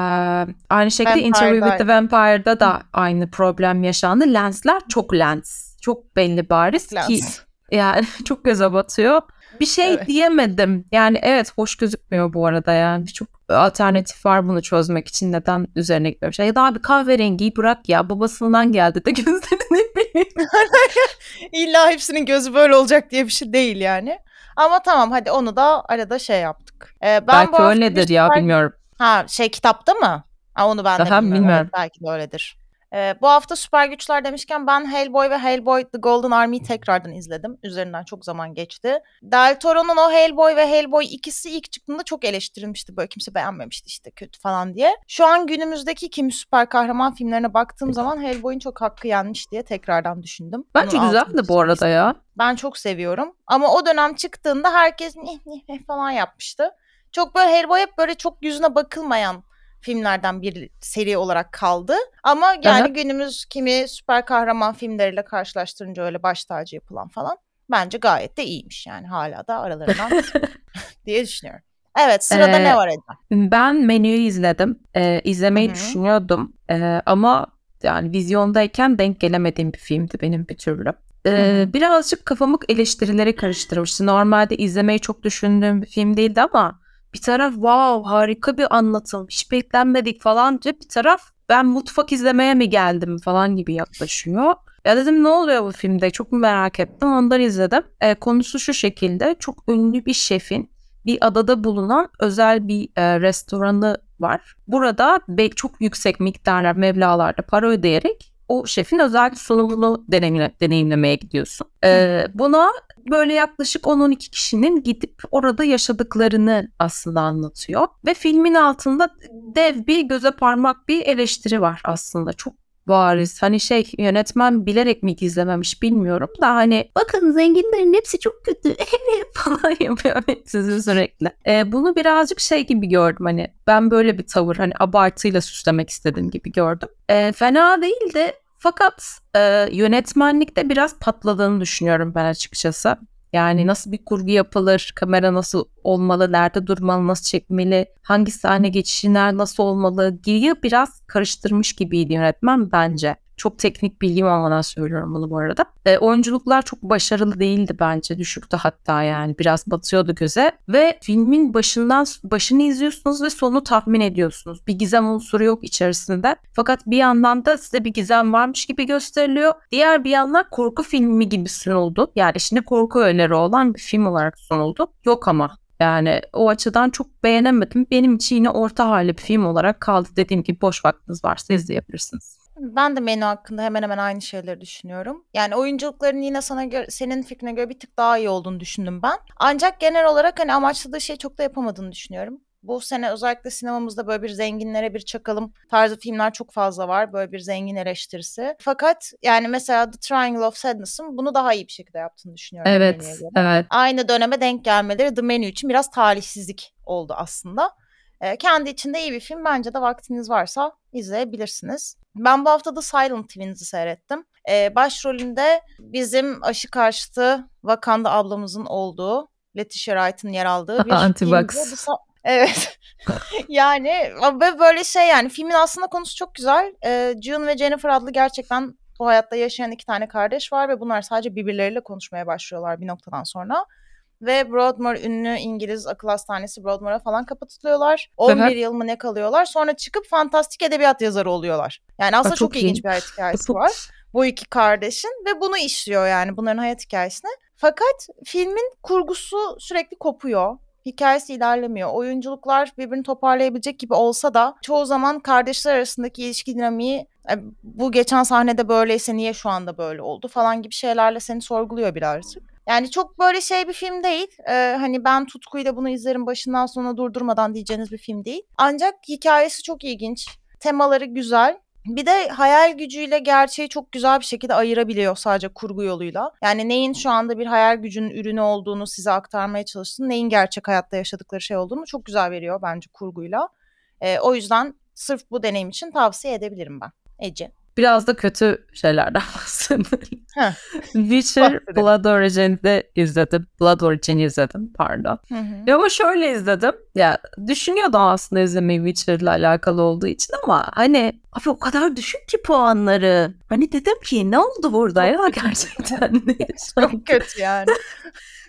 aynı şekilde Interview with the Vampire'da da aynı problem yaşandı. Lensler çok lens. Çok belli bariz ki (laughs) Lens. yani çok göze batıyor. Bir şey Evet. diyemedim. Yani evet hoş gözükmüyor bu arada yani. Çok alternatif var bunu çözmek için. Neden üzerine gitmemiş? Ya da abi kahverengiyi bırak ya. Babasından geldi de (laughs) gözlerini bileyim. (laughs) İlla hepsinin gözü böyle olacak diye bir şey değil yani. Ama tamam hadi onu da arada şey yaptık. Ee, ben bu Belki hafta öyledir ya bilmiyorum. Ha şey kitapta mı? Ha onu ben de Aha, bilmiyorum. bilmiyorum. Evet, belki de öyledir. Ee, bu hafta süper güçler demişken ben Hellboy ve Hellboy The Golden Army'yi tekrardan izledim. Üzerinden çok zaman geçti. Del Toro'nun o Hellboy ve Hellboy ikisi ilk çıktığında çok eleştirilmişti. Böyle kimse beğenmemişti işte kötü falan diye. Şu an günümüzdeki kimi süper kahraman filmlerine baktığım zaman Hellboy'un çok hakkı yenmiş diye tekrardan düşündüm. Bence Bunun güzeldi bu arada ya. ben çok seviyorum. Ama o dönem çıktığında herkes nih nih falan yapmıştı. Çok böyle Hellboy hep böyle çok yüzüne bakılmayan filmlerden bir seri olarak kaldı. Ama yani Aha. günümüz kimi süper kahraman filmleriyle karşılaştırınca öyle baş tacı yapılan falan bence gayet de iyiymiş yani hala da aralarından (laughs) diye düşünüyorum. Evet sırada Ee, ne var Eda? Ben menüyü izledim. Ee, izlemeyi Hı hı. düşünüyordum. Ee, ama yani vizyondayken denk gelemediğim bir filmdi benim bir türlü. Ee, birazcık kafamı eleştirileri karıştırmıştı. Normalde izlemeyi çok düşündüğüm bir film değildi ama bir taraf wow harika bir anlatım hiç beklenmedik falan diyor. Bir taraf ben mutfak izlemeye mi geldim falan gibi yaklaşıyor. Ya dedim ne oluyor bu filmde çok merak ettim ondan izledim. Ee, konusu şu şekilde çok ünlü bir şefin bir adada bulunan özel bir e, restoranı var. Burada çok yüksek miktarlar, meblağlarda para ödeyerek o şefin özel sunumunu deneyimle, deneyimlemeye gidiyorsun. Ee, buna böyle yaklaşık 10-12 kişinin gidip orada yaşadıklarını aslında anlatıyor. Ve filmin altında dev bir göze parmak bir eleştiri var aslında. Çok bariz. Hani şey yönetmen bilerek mi gizlememiş bilmiyorum da hani bakın zenginlerin hepsi çok kötü (laughs) falan yapıyor sizin sürekli. Ee, bunu birazcık şey gibi gördüm hani ben böyle bir tavır hani abartıyla süslemek istedim gibi gördüm. Ee, fena değildi fakat e, yönetmenlikte biraz patladığını düşünüyorum ben açıkçası. Yani nasıl bir kurgu yapılır, kamera nasıl olmalı, nerede durmalı, nasıl çekmeli, hangi sahne geçişler nasıl olmalı gibi biraz karıştırmış gibiydi yönetmen bence. Çok teknik bilgim olmadan söylüyorum bunu bu arada. E, oyunculuklar çok başarılı değildi bence. Düşüktü hatta yani. Biraz batıyordu göze. Ve filmin başından başını izliyorsunuz ve sonu tahmin ediyorsunuz. Bir gizem unsuru yok içerisinde. Fakat bir yandan da size bir gizem varmış gibi gösteriliyor. Diğer bir yandan korku filmi gibi sunuldu. Yani şimdi korku öneri olan bir film olarak sunuldu. Yok ama yani o açıdan çok beğenemedim. Benim için yine orta hali bir film olarak kaldı. Dediğim gibi boş vaktiniz varsa izleyebilirsiniz. Ben de menü hakkında hemen hemen aynı şeyleri düşünüyorum. Yani oyunculukların yine sana göre, senin fikrine göre bir tık daha iyi olduğunu düşündüm ben. Ancak genel olarak hani amaçladığı şeyi çok da yapamadığını düşünüyorum. Bu sene özellikle sinemamızda böyle bir zenginlere bir çakalım tarzı filmler çok fazla var. Böyle bir zengin eleştirisi. Fakat yani mesela The Triangle of Sadness'ın bunu daha iyi bir şekilde yaptığını düşünüyorum. Evet, evet. Aynı döneme denk gelmeleri The Menu için biraz talihsizlik oldu aslında. Ee, kendi içinde iyi bir film. Bence de vaktiniz varsa izleyebilirsiniz. Ben bu hafta da Silent Twins'i seyrettim. Ee, başrolünde bizim aşı karşıtı Wakanda ablamızın olduğu, Letitia Wright'ın yer aldığı bir (laughs) Antivax. (laughs) Evet. yani ve böyle şey yani filmin aslında konusu çok güzel. Ee, June ve Jennifer adlı gerçekten bu hayatta yaşayan iki tane kardeş var ve bunlar sadece birbirleriyle konuşmaya başlıyorlar bir noktadan sonra. Ve Broadmoor ünlü İngiliz akıl hastanesi Broadmoor'a falan kapatılıyorlar. 11 yıl mı ne kalıyorlar. Sonra çıkıp fantastik edebiyat yazarı oluyorlar. Yani aslında çok çok, ilginç iyi. bir hayat hikayesi var. Bu iki kardeşin ve bunu işliyor yani bunların hayat hikayesini. Fakat filmin kurgusu sürekli kopuyor. Hikayesi ilerlemiyor. Oyunculuklar birbirini toparlayabilecek gibi olsa da çoğu zaman kardeşler arasındaki ilişki dinamiği "E, bu geçen sahnede böyleyse niye şu anda böyle oldu falan gibi şeylerle seni sorguluyor birazcık. Yani çok böyle şey bir film değil. Ee, hani ben tutkuyla bunu izlerim başından sonuna durdurmadan diyeceğiniz bir film değil. Ancak hikayesi çok ilginç. Temaları güzel. Bir de hayal gücüyle gerçeği çok güzel bir şekilde ayırabiliyor sadece kurgu yoluyla. Yani neyin şu anda bir hayal gücünün ürünü olduğunu size aktarmaya çalıştığını, neyin gerçek hayatta yaşadıkları şey olduğunu çok güzel veriyor bence kurguyla. Ee, o yüzden sırf bu deneyim için tavsiye edebilirim ben. Ece. Biraz da kötü şeylerden (laughs) bahsedelim. Witcher. Blood Origin'de izledim. Blood Origin'i izledim pardon. Hı hı. Ama şöyle izledim. Ya düşünüyordum aslında izlemeyi Witcher'la alakalı olduğu için ama hani abi o kadar düşük ki puanları. Hani dedim ki ne oldu burada ya gerçekten (laughs) ne yaşandı? Çok kötü yani.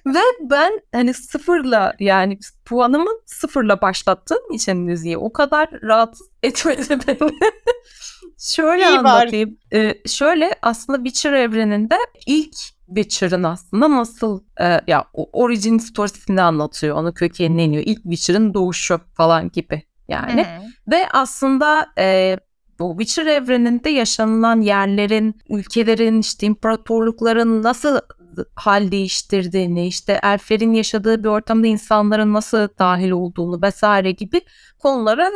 Ve ben hani sıfırla yani puanımı sıfırla başlattığım için diziyi o kadar rahatsız (laughs) etmedi beni. şöyle İyi anlatayım. Ee, şöyle aslında Witcher evreninde ilk Witcher'ın aslında nasıl e, ya origin storiesini anlatıyor. Onu kökenleniyor. İlk Witcher'ın doğuşu falan gibi yani. Hı hı. Ve aslında e, bu Witcher evreninde yaşanılan yerlerin, ülkelerin, işte imparatorlukların nasıl hal değiştirdiğini, işte elflerin yaşadığı bir ortamda insanların nasıl dahil olduğunu vesaire gibi konuları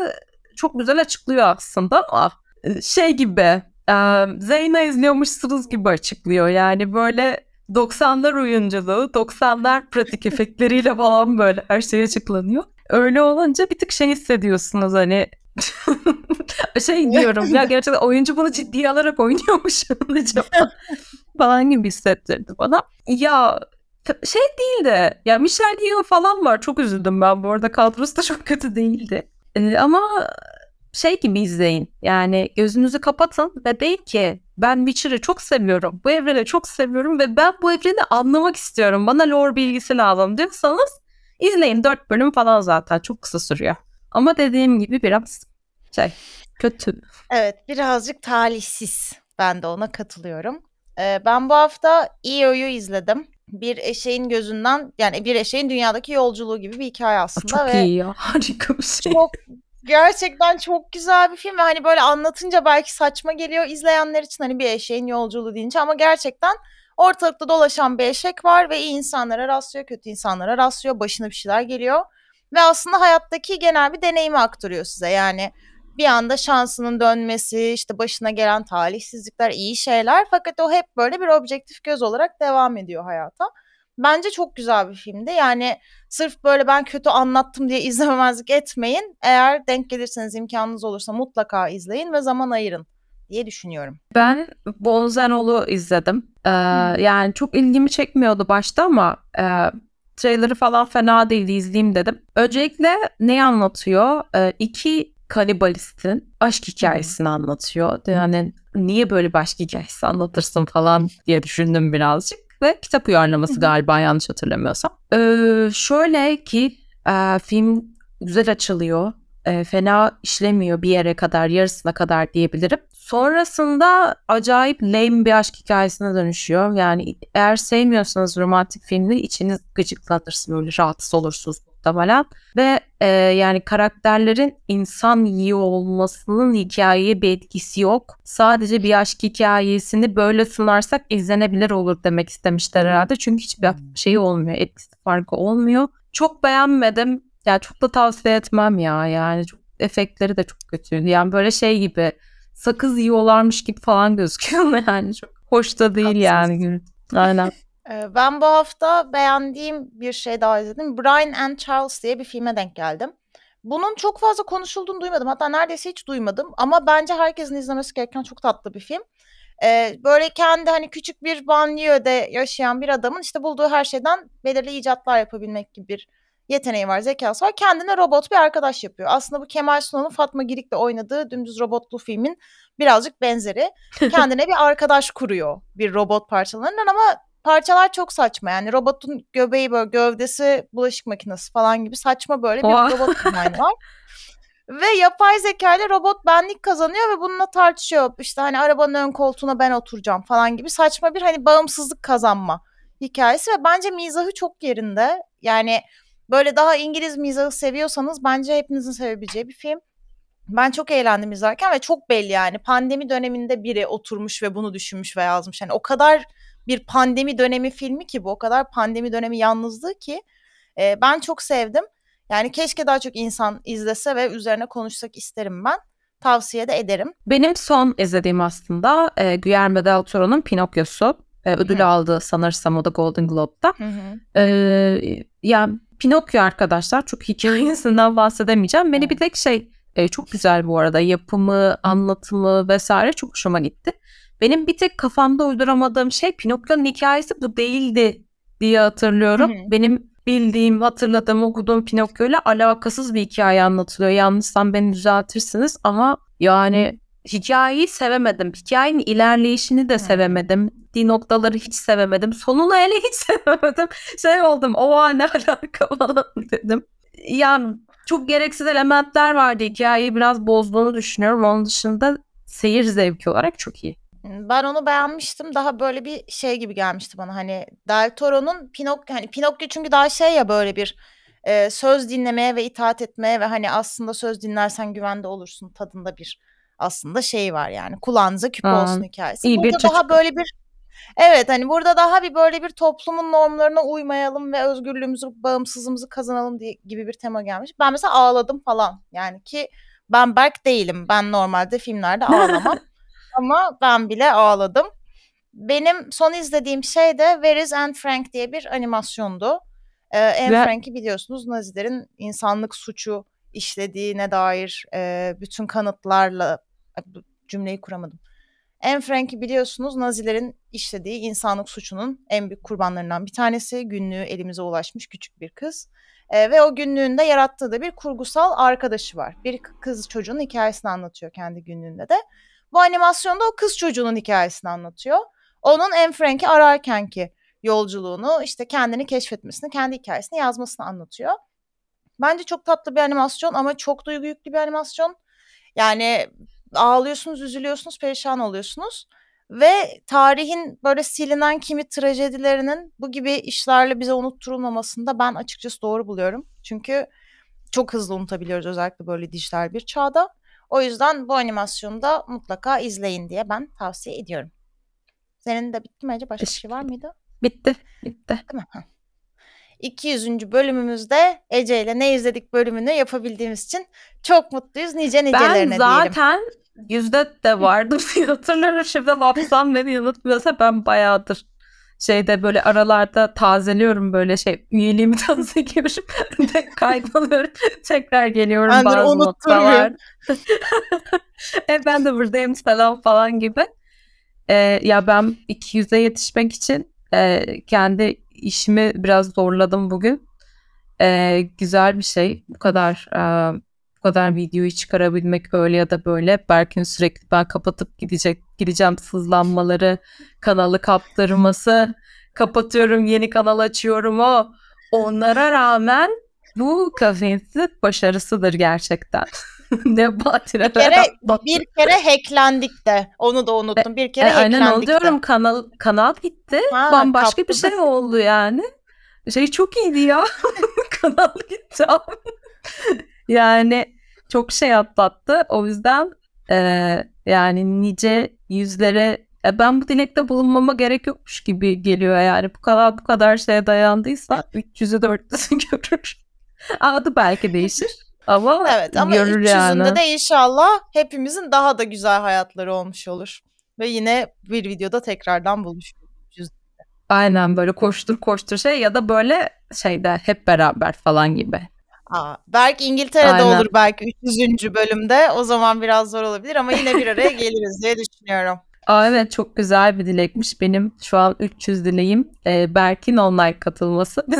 çok güzel açıklıyor aslında ama e, şey gibi e, Zeyna izliyormuşsunuz gibi açıklıyor. Yani böyle 90'lar oyunculuğu, 90'lar pratik (laughs) efektleriyle falan böyle her şey açıklanıyor. Öyle olunca bir tık şey hissediyorsunuz hani (laughs) şey diyorum ya gerçekten oyuncu bunu ciddiye alarak oynuyormuş acaba (laughs) (laughs) falan gibi hissettirdi bana. Ya şey değil de ya Michelle Yeoh falan var. Çok üzüldüm ben bu arada. Kadrosu da çok kötü değildi. Ee, ama şey gibi izleyin. Yani gözünüzü kapatın ve deyin ki ben Witcher'ı çok seviyorum. Bu evreni çok seviyorum ve ben bu evreni anlamak istiyorum. Bana lore bilgisi lazım diyorsanız izleyin. 4 bölüm falan zaten. Çok kısa sürüyor. Ama dediğim gibi biraz şey kötü. Evet birazcık talihsiz. Ben de ona katılıyorum. Ee, ben bu hafta EO'yu izledim. Bir eşeğin gözünden yani bir eşeğin dünyadaki yolculuğu gibi bir hikaye aslında. Çok ve iyi ya (laughs) harika bir şey. Çok gerçekten çok güzel bir film ve hani böyle anlatınca belki saçma geliyor izleyenler için hani bir eşeğin yolculuğu deyince ama gerçekten ortalıkta dolaşan bir eşek var ve iyi insanlara rastlıyor, kötü insanlara rastlıyor, başına bir şeyler geliyor ve aslında hayattaki genel bir deneyimi aktarıyor size. Yani bir anda şansının dönmesi, işte başına gelen talihsizlikler, iyi şeyler fakat o hep böyle bir objektif göz olarak devam ediyor hayata. Bence çok güzel bir filmdi. Yani sırf böyle ben kötü anlattım diye (laughs) izlememezlik etmeyin. Eğer denk gelirseniz imkanınız olursa mutlaka izleyin ve zaman ayırın diye düşünüyorum. Ben Bonzenol'u izledim. Ee, yani çok ilgimi çekmiyordu başta ama e, trailerı falan fena değildi izleyeyim dedim. Öncelikle ne anlatıyor? Ee, iki kanibalistin aşk hikayesini anlatıyor. Yani niye böyle bir aşk hikayesi anlatırsın falan diye düşündüm birazcık. Ve kitap uyarlaması galiba yanlış hatırlamıyorsam. Ee, şöyle ki e, film güzel açılıyor. E, fena işlemiyor bir yere kadar, yarısına kadar diyebilirim. Sonrasında acayip lame bir aşk hikayesine dönüşüyor. Yani eğer sevmiyorsanız romantik filmde içiniz gıcıklatırsın böyle rahatsız olursunuz muhtemelen. Ve e, yani karakterlerin insan yiyor olmasının hikayeye bir etkisi yok. Sadece bir aşk hikayesini böyle sunarsak izlenebilir olur demek istemişler herhalde. Çünkü hiçbir şey olmuyor. Etkisi farkı olmuyor. Çok beğenmedim. Yani çok da tavsiye etmem ya. Yani çok efektleri de çok kötüydü. Yani böyle şey gibi sakız yiyorlarmış gibi falan gözüküyor yani çok hoş da değil Tatsız. yani. Aynen. (laughs) Ee, Ben bu hafta beğendiğim bir şey daha izledim. Brian and Charles diye bir filme denk geldim. Bunun çok fazla konuşulduğunu duymadım. Hatta neredeyse hiç duymadım. Ama bence herkesin izlemesi gereken çok tatlı bir film. Ee, böyle kendi hani küçük bir banliyöde yaşayan bir adamın işte bulduğu her şeyden belirli icatlar yapabilmek gibi bir yeteneği var, zekası var. Kendine robot bir arkadaş yapıyor. Aslında bu Kemal Sunal'ın Fatma Girik'le oynadığı dümdüz robotlu filmin birazcık benzeri. (laughs) Kendine bir arkadaş kuruyor bir robot parçalarından ama parçalar çok saçma. Yani robotun göbeği böyle gövdesi bulaşık makinesi falan gibi saçma böyle bir Oha. robot dizaynı var. Ve yapay zeka ile robot benlik kazanıyor ve bununla tartışıyor. İşte hani arabanın ön koltuğuna ben oturacağım falan gibi saçma bir hani bağımsızlık kazanma hikayesi ve bence mizahı çok yerinde. Yani böyle daha İngiliz mizahı seviyorsanız bence hepinizin sevebileceği bir film. Ben çok eğlendim izlerken ve çok belli yani pandemi döneminde biri oturmuş ve bunu düşünmüş ve yazmış. Yani o kadar bir pandemi dönemi filmi ki bu o kadar pandemi dönemi yalnızlığı ki e, ben çok sevdim. Yani keşke daha çok insan izlese ve üzerine konuşsak isterim ben. Tavsiye de ederim. Benim son izlediğim aslında e, Guillermo del Toro'nun Pinokyo'su. E, ödül aldı sanırsam o da Golden Globe'da. Hı hı. E, yani Pinokyo arkadaşlar çok hikayesinden bahsedemeyeceğim. Beni bir tek şey e, çok güzel bu arada yapımı, anlatımı vesaire çok hoşuma gitti. Benim bir tek kafamda uyduramadığım şey Pinokyo'nun hikayesi bu değildi diye hatırlıyorum. Hı hı. Benim bildiğim, hatırladığım, okuduğum Pinokyo ile alakasız bir hikaye anlatılıyor. Yanlışsam beni düzeltirsiniz ama yani hikayeyi sevemedim. Hikayenin ilerleyişini de sevemedim. Di noktaları hiç sevemedim. Sonunu hele hiç (laughs) sevemedim. Şey oldum, o ne alaka (laughs) falan dedim. Yani çok gereksiz elementler vardı. Hikayeyi biraz bozduğunu düşünüyorum. Onun dışında seyir zevki olarak çok iyi. Ben onu beğenmiştim. Daha böyle bir şey gibi gelmişti bana. Hani Del Toro'nun Pinokyo hani Pinokyo çünkü daha şey ya böyle bir e, söz dinlemeye ve itaat etmeye ve hani aslında söz dinlersen güvende olursun tadında bir aslında şey var yani kulağınıza küpe Aa, olsun hikayesi. iyi bir Burada daha çocuk. böyle bir Evet hani burada daha bir böyle bir toplumun normlarına uymayalım ve özgürlüğümüzü, bağımsızlığımızı kazanalım diye gibi bir tema gelmiş. Ben mesela ağladım falan. Yani ki ben Berk değilim. Ben normalde filmlerde ağlamam. (laughs) Ama ben bile ağladım. Benim son izlediğim şey de Where is Anne Frank diye bir animasyondu. Ee, Anne Ve- Frank'i biliyorsunuz Nazilerin insanlık suçu işlediğine dair e, bütün kanıtlarla cümleyi kuramadım. Anne Frank'i biliyorsunuz Nazilerin işlediği insanlık suçunun en büyük kurbanlarından bir tanesi. Günlüğü elimize ulaşmış küçük bir kız. Ee, ve o günlüğünde yarattığı da bir kurgusal arkadaşı var. Bir kız çocuğun hikayesini anlatıyor kendi günlüğünde de. Bu animasyonda o kız çocuğunun hikayesini anlatıyor. Onun Anne Frank'i ararkenki yolculuğunu, işte kendini keşfetmesini, kendi hikayesini yazmasını anlatıyor. Bence çok tatlı bir animasyon ama çok duygu yüklü bir animasyon. Yani ağlıyorsunuz, üzülüyorsunuz, perişan oluyorsunuz. Ve tarihin böyle silinen kimi trajedilerinin bu gibi işlerle bize unutturulmamasında ben açıkçası doğru buluyorum. Çünkü çok hızlı unutabiliyoruz özellikle böyle dijital bir çağda. O yüzden bu animasyonu da mutlaka izleyin diye ben tavsiye ediyorum. Senin de bitti mi Ece? Başka bir şey var mıydı? Bitti. Bitti. Değil mi? Heh. 200. bölümümüzde Ece ile ne izledik bölümünü yapabildiğimiz için çok mutluyuz. Nice Ben nicelerine diyelim. zaten yüzde de vardım diye (laughs) hatırlarım. Şimdi lapsam beni yanıltmıyorsa ben bayağıdır şeyde böyle aralarda tazeliyorum böyle şey üyeliğimi (laughs) tazeliyorum de kaydalıyorum tekrar geliyorum Ben de bazı noktalar. (laughs) e ben de buradayım selam falan gibi. E, ya ben 200'e yetişmek için e, kendi işimi biraz zorladım bugün. E, güzel bir şey. Bu kadar e, bu kadar videoyu çıkarabilmek öyle ya da böyle. Berk'in sürekli ben kapatıp gidecek gideceğim sızlanmaları, kanalı kaptırması, kapatıyorum yeni kanal açıyorum o. Onlara rağmen bu kafeinsiz başarısıdır gerçekten. (laughs) (laughs) ne batire Bir kere, bir kere hacklendik de. Onu da unuttum. Bir kere E, aynen hacklendik onu diyorum kanal kanal gitti. Ha, Bambaşka bir kaptı. şey oldu yani. Şey çok iyiydi ya. (laughs) kanal gitti abi. yani çok şey atlattı. O yüzden e, yani nice yüzlere e, ben bu dilekte bulunmama gerek yokmuş gibi geliyor yani. Bu kadar bu kadar şeye dayandıysa 300'ü 400'ü görür. (laughs) Adı belki değişir. Ama, Evet ama görür 300'ünde yani. de inşallah hepimizin daha da güzel hayatları olmuş olur. Ve yine bir videoda tekrardan buluşuruz. Aynen böyle koştur koştur şey ya da böyle şeyde hep beraber falan gibi. Aa, belki İngiltere'de Aynen. olur belki 300. bölümde. O zaman biraz zor olabilir ama yine bir araya (laughs) geliriz diye düşünüyorum. Aa, evet çok güzel bir dilekmiş. Benim şu an 300 dileğim. Ee, Berk'in online katılması. (laughs)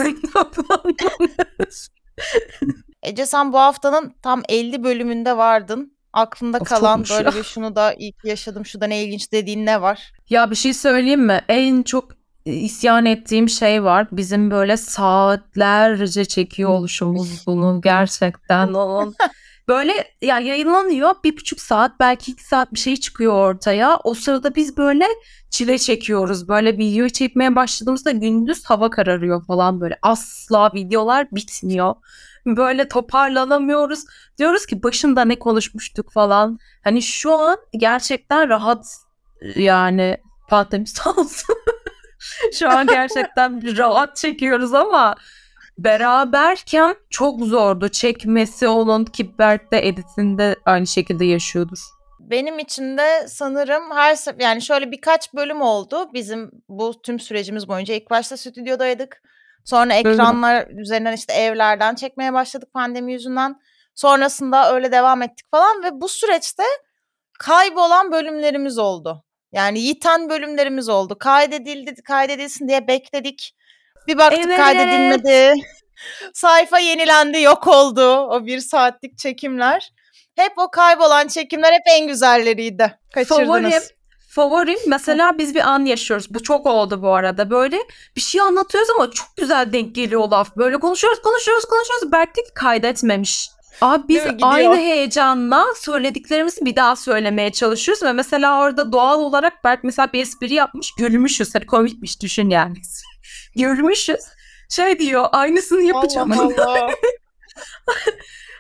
(laughs) Ece sen bu haftanın tam 50 bölümünde vardın. Aklında Of, kalan böyle ya. bir şunu da iyi ki yaşadım, şu da ne ilginç dediğin ne var? ya bir şey söyleyeyim mi? En çok isyan ettiğim şey var. Bizim böyle saatlerce çekiyor oluşumuz bunu gerçekten. Onun (laughs) böyle ya yayınlanıyor bir buçuk saat belki iki saat bir şey çıkıyor ortaya. O sırada biz böyle çile çekiyoruz. Böyle video çekmeye başladığımızda gündüz hava kararıyor falan böyle. Asla videolar bitmiyor. Böyle toparlanamıyoruz. Diyoruz ki başında ne konuşmuştuk falan. Hani şu an gerçekten rahat yani pandemi sağ olsun. (laughs) şu an gerçekten rahat çekiyoruz ama beraberken çok zordu. Çekmesi onun ki Berk de editinde aynı şekilde yaşıyordur. Benim için de sanırım her yani şöyle birkaç bölüm oldu bizim bu tüm sürecimiz boyunca. ilk başta stüdyodaydık. Sonra ekranlar üzerinden işte evlerden çekmeye başladık pandemi yüzünden. Sonrasında öyle devam ettik falan ve bu süreçte kaybolan bölümlerimiz oldu. Yani yiten bölümlerimiz oldu. Kaydedildi, kaydedilsin diye bekledik. Bir baktık Evet. kaydedilmedi. (laughs) Sayfa yenilendi, yok oldu o bir saatlik çekimler. Hep o kaybolan çekimler hep en güzelleriydi. Kaçırdınız. Favorim, favorim mesela biz bir an yaşıyoruz. Bu çok oldu bu arada. Böyle bir şey anlatıyoruz ama çok güzel denk geliyor laf. Böyle konuşuyoruz, konuşuyoruz, konuşuyoruz. Berk de ki kaydetmemiş. Abi biz aynı heyecanla söylediklerimizi bir daha söylemeye çalışıyoruz ve mesela orada doğal olarak Berk mesela bir espri yapmış, gülmüşüz. Hani komikmiş düşün yani. (laughs) gülmüşüz. Şey diyor, aynısını yapacağım. Allah (laughs) Allah.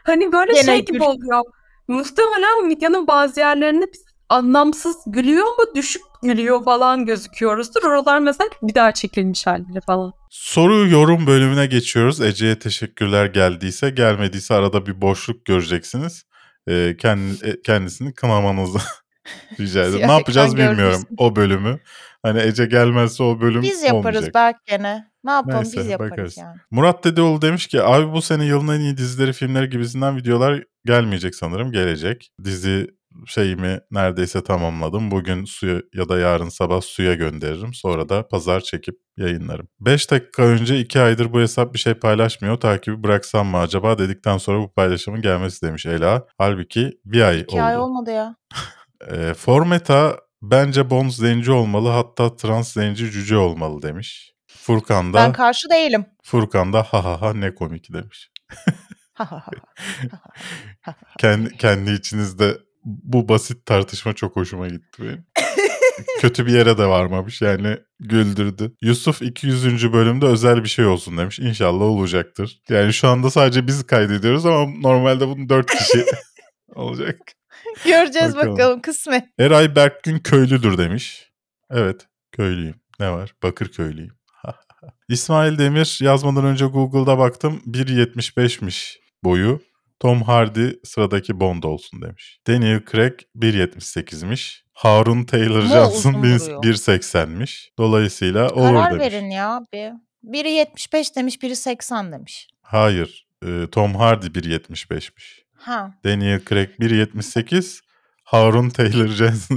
Hani böyle Gene şey gül. gibi oluyor. Muhtemelen videonun bazı yerlerinde biz anlamsız gülüyor mu düşük gülüyor falan gözüküyoruzdur. Oralar mesela bir daha çekilmiş halleri falan. Soru yorum bölümüne geçiyoruz. Ece'ye teşekkürler geldiyse gelmediyse arada bir boşluk göreceksiniz. Ee, kendi, e, kendisini kınamanızı (laughs) rica ederim. Ne yapacağız bilmiyorum o bölümü. Hani Ece gelmezse o bölüm Biz yaparız olmayacak. Berk gene. Ne yapalım Neyse, biz yaparız bakarız. yani. Murat Dedeoğlu demiş ki abi bu sene yılın en iyi dizileri filmleri gibisinden videolar gelmeyecek sanırım gelecek. Dizi şeyimi neredeyse tamamladım. Bugün suya ya da yarın sabah suya gönderirim. Sonra da pazar çekip yayınlarım. 5 dakika önce 2 aydır bu hesap bir şey paylaşmıyor. Takibi bıraksam mı acaba dedikten sonra bu paylaşımın gelmesi demiş Ela. Halbuki bir ay İki ay oldu. olmadı ya. (laughs) E, Formeta bence Bond zenci olmalı hatta trans zenci cüce olmalı demiş. Furkan da Ben karşı değilim. Furkan da ha ha ha ne komik demiş. (laughs) Kendi, kendi içinizde bu basit tartışma çok hoşuma gitti benim. (laughs) Kötü bir yere de varmamış yani güldürdü. Yusuf 200. bölümde özel bir şey olsun demiş. İnşallah olacaktır. Yani şu anda sadece biz kaydediyoruz ama normalde bunun 4 kişi (laughs) olacak. Göreceğiz Bakalım. bakalım, kısmet. Eray Berkgün köylüdür demiş. Evet köylüyüm. Ne var? Bakırköylüyüm. (laughs) İsmail Demir yazmadan önce Google'da baktım 1.75'miş boyu. Tom Hardy sıradaki Bond olsun demiş. Daniel Craig 1.78'miş. Harun Taylor Johnson uzun bir- duruyor. 1.80'miş. Dolayısıyla olur Karar demiş. verin ya bir. Biri 75 demiş, biri 80 demiş. Hayır. e, Tom Hardy 1.75'miş. Ha. Daniel Craig 1.78. Harun Taylor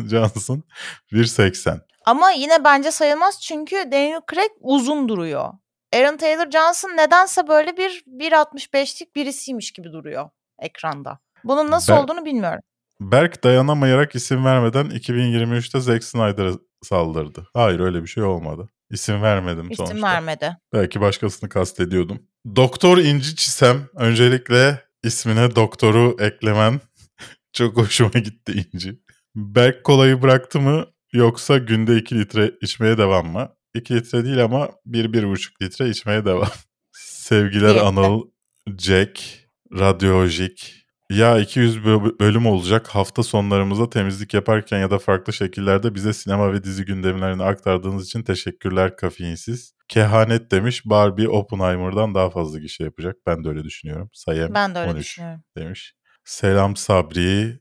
Johnson 1.80. Ama yine bence sayılmaz çünkü Daniel Craig uzun duruyor. Aaron Taylor Johnson nedense böyle bir 1.65'lik birisiymiş gibi duruyor ekranda. Bunun nasıl Ben- olduğunu bilmiyorum. Berk dayanamayarak isim vermeden 2023'te Zack Snyder'a saldırdı. Hayır öyle bir şey olmadı. İsim vermedim İsim sonuçta. vermedi. Belki başkasını kastediyordum. Doktor İnci Çisem. Öncelikle ismine doktoru eklemen (laughs) çok hoşuma gitti İnci. Berk kolayı bıraktı mı yoksa günde 2 litre içmeye devam mı? 2 litre değil ama 1-1,5 litre içmeye devam. (laughs) Sevgiler. Anıl, Jack, Radyolojik. Ya 200 bö- bölüm olacak. Hafta sonlarımızda temizlik yaparken ya da farklı şekillerde bize sinema ve dizi gündemlerini aktardığınız için teşekkürler kafeinsiz. Kehanet demiş Barbie Oppenheimer'dan daha fazla gişe yapacak. Ben de öyle düşünüyorum. Sayem Ben de öyle 13 düşünüyorum. demiş. Selam Sabri.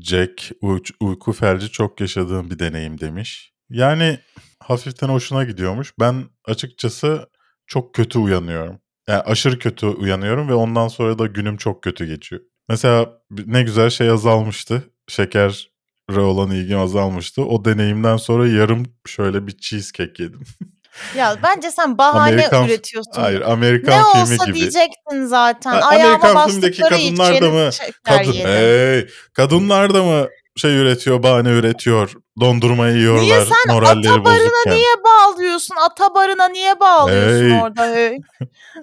Jack uy- uyku felci çok yaşadığım bir deneyim demiş. Yani hafiften hoşuna gidiyormuş. Ben açıkçası çok kötü uyanıyorum. Yani aşırı kötü uyanıyorum ve ondan sonra da günüm çok kötü geçiyor. Mesela ne güzel şey azalmıştı. Şeker olan ilgim azalmıştı. O deneyimden sonra yarım şöyle bir cheesecake yedim. (laughs) Ya bence sen bahane Amerikan- üretiyorsun. Hayır Amerikan ne filmi olsa gibi. diyecektin zaten. Ha, Ayağıma Amerikan bastıkları kadınlar da mı Kadın, hey, kadınlar da mı şey üretiyor, bahane üretiyor, dondurmayı yiyorlar Niye sen moralleri ata barına bozukken. niye bağlıyorsun? Ata barına niye bağlıyorsun Hey. orada? Hey.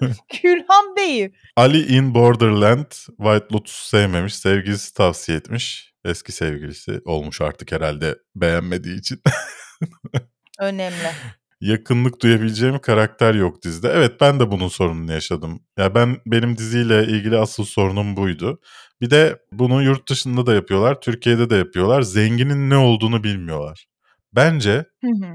(laughs) (laughs) Külhan Bey'i. Ali in Borderland White Lotus'u sevmemiş, sevgilisi tavsiye etmiş. Eski sevgilisi olmuş artık herhalde beğenmediği için. (laughs) Önemli. Yakınlık duyabileceğim karakter yok dizide. Evet ben de bunun sorununu yaşadım. Ya ben benim diziyle ilgili asıl sorunum buydu. Bir de bunu yurt dışında da yapıyorlar, Türkiye'de de yapıyorlar. Zenginin ne olduğunu bilmiyorlar. Bence Hı hı.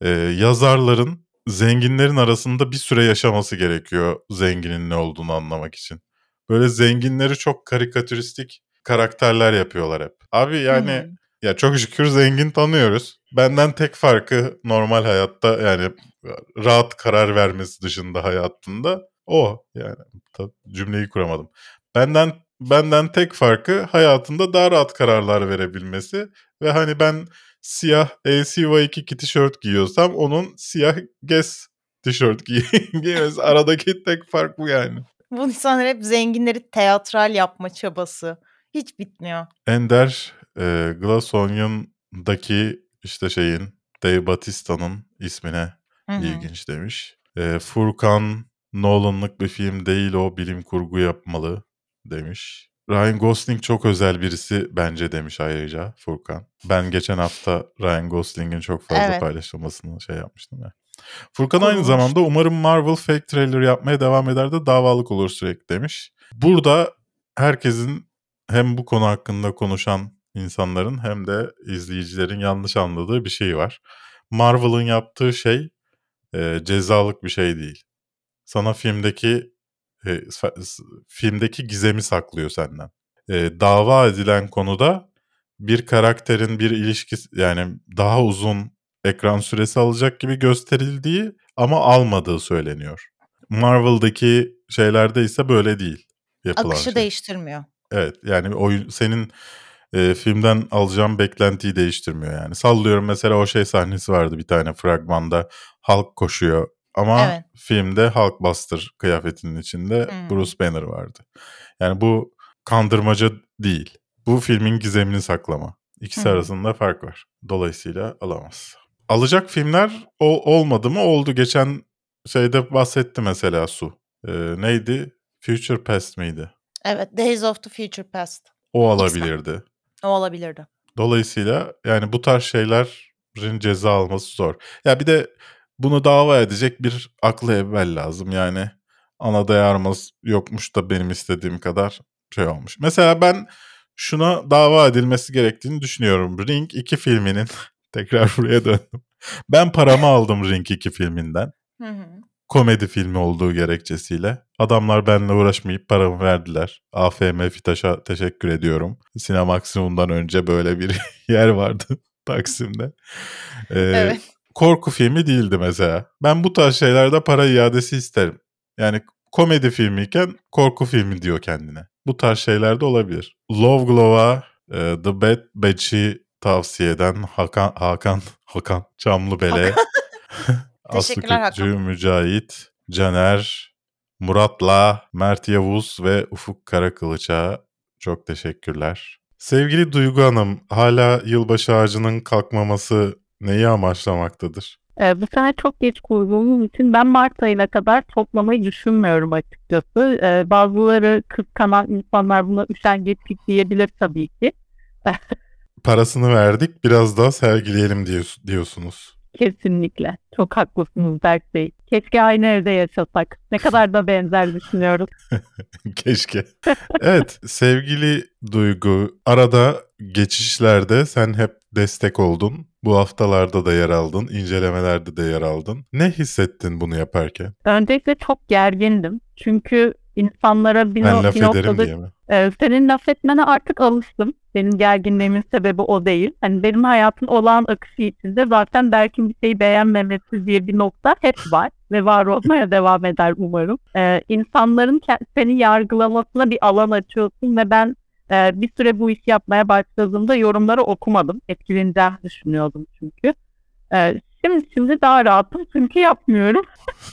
e, yazarların zenginlerin arasında bir süre yaşaması gerekiyor zenginin ne olduğunu anlamak için. Böyle zenginleri çok karikatüristik karakterler yapıyorlar hep. Abi yani Hı. ya çok şükür zengin tanıyoruz. Benden tek farkı normal hayatta yani rahat karar vermesi dışında hayatında o yani cümleyi kuramadım. Benden benden tek farkı hayatında daha rahat kararlar verebilmesi ve hani ben siyah ACY2 tişört giyiyorsam onun siyah Guess tişört giy- (laughs) giymesi aradaki tek fark bu yani. Bu insanlar hep zenginleri teatral yapma çabası. Hiç bitmiyor. Ender e, Glass Onion'daki işte şeyin Dave Batista'nın ismine Hı hı. ilginç demiş. E, Furkan Nolan'lık bir film değil o bilim kurgu yapmalı demiş. Ryan Gosling çok özel birisi bence demiş ayrıca Furkan. Ben geçen hafta Ryan Gosling'in çok fazla Evet. paylaşılmasını şey yapmıştım ya. Furkan aynı Kurulmuş. zamanda umarım Marvel fake trailer yapmaya devam eder de davalık olur sürekli demiş. Burada herkesin hem bu konu hakkında konuşan insanların hem de izleyicilerin yanlış anladığı bir şey var. Marvel'ın yaptığı şey e, cezalık bir şey değil. Sana filmdeki e, filmdeki gizemi saklıyor senden. E, dava edilen konuda bir karakterin bir ilişkisi yani daha uzun ekran süresi alacak gibi gösterildiği ama almadığı söyleniyor. Marvel'daki şeylerde ise böyle değil yapılan Akışı şey. değiştirmiyor. Evet yani oyun senin e, filmden alacağın beklentiyi değiştirmiyor yani. Sallıyorum mesela o şey sahnesi vardı bir tane fragmanda Hulk koşuyor ama Evet. filmde Hulkbuster kıyafetinin içinde Hmm. Bruce Banner vardı. Yani bu kandırmaca değil. Bu filmin gizemini saklama. İkisi Hı hı. arasında fark var. Dolayısıyla alamaz. Alacak filmler o, olmadı mı? Oldu. Geçen şeyde bahsetti mesela Su. Ee, neydi? Future Past miydi? Evet. Days of the Future Past. O alabilirdi. O olabilirdi. Dolayısıyla yani bu tarz şeylerin ceza alması zor. Ya bir de bunu dava edecek bir aklı evvel lazım. Yani ana dayarmaz yokmuş da benim istediğim kadar şey olmuş. Mesela ben şuna dava edilmesi gerektiğini düşünüyorum. Ring 2 filminin (laughs) tekrar buraya döndüm. Ben paramı aldım Ring 2 filminden. Hı hı. Komedi filmi olduğu gerekçesiyle. Adamlar benimle uğraşmayıp paramı verdiler. AFM Fitaş'a teşekkür ediyorum. Sinemaksimum'dan önce böyle bir (laughs) yer vardı (laughs) Taksim'de. Ee, Evet. Korku filmi değildi mesela. Ben bu tarz şeylerde para iadesi isterim. Yani komedi filmiyken korku filmi diyor kendine. Bu tarz şeyler de olabilir. Love Glove'a e, The Bad Batch'i tavsiye eden Hakan Hakan (laughs) Hakan Çamlıbele Aslı. (laughs) Kürkçü, Mücahit, Caner, Murat'la, Mert Yavuz ve Ufuk Karakılıç'a çok teşekkürler. Sevgili Duygu Hanım, hala yılbaşı ağacının kalkmaması neyi amaçlamaktadır? Ee, bu sene çok geç kurduğumuz için ben Mart ayına kadar toplamayı düşünmüyorum açıkçası. Ee, bazıları kıskanan insanlar buna üşengeçlik diyebilir tabii ki. (laughs) Parasını verdik, biraz daha sergileyelim diyor- diyorsunuz. Kesinlikle. Çok haklısınız Berk Bey. Keşke aynı evde yaşasak. Ne kadar da benzer düşünüyoruz. (laughs) Keşke. Evet, sevgili Duygu, arada geçişlerde sen hep destek oldun. Bu haftalarda da yer aldın, incelemelerde de yer aldın. Ne hissettin bunu yaparken? Öncelikle çok gergindim. Çünkü insanlara bir, no- Ben laf bir noktada diye mi? Ee, senin laf etmene artık alıştım. Benim gerginliğimin sebebi o değil. Hani benim hayatın olağan akışı içinde zaten Berk'in bir şeyi beğenmemesi diye bir nokta hep var. Ve var olmaya devam eder umarım. Ee, insanların seni yargılamasına bir alan açıyorsun ve ben e, bir süre bu işi yapmaya başladığımda yorumları okumadım. Etkileneceğimi düşünüyordum çünkü. Ee, şimdi, şimdi daha rahatım çünkü yapmıyorum.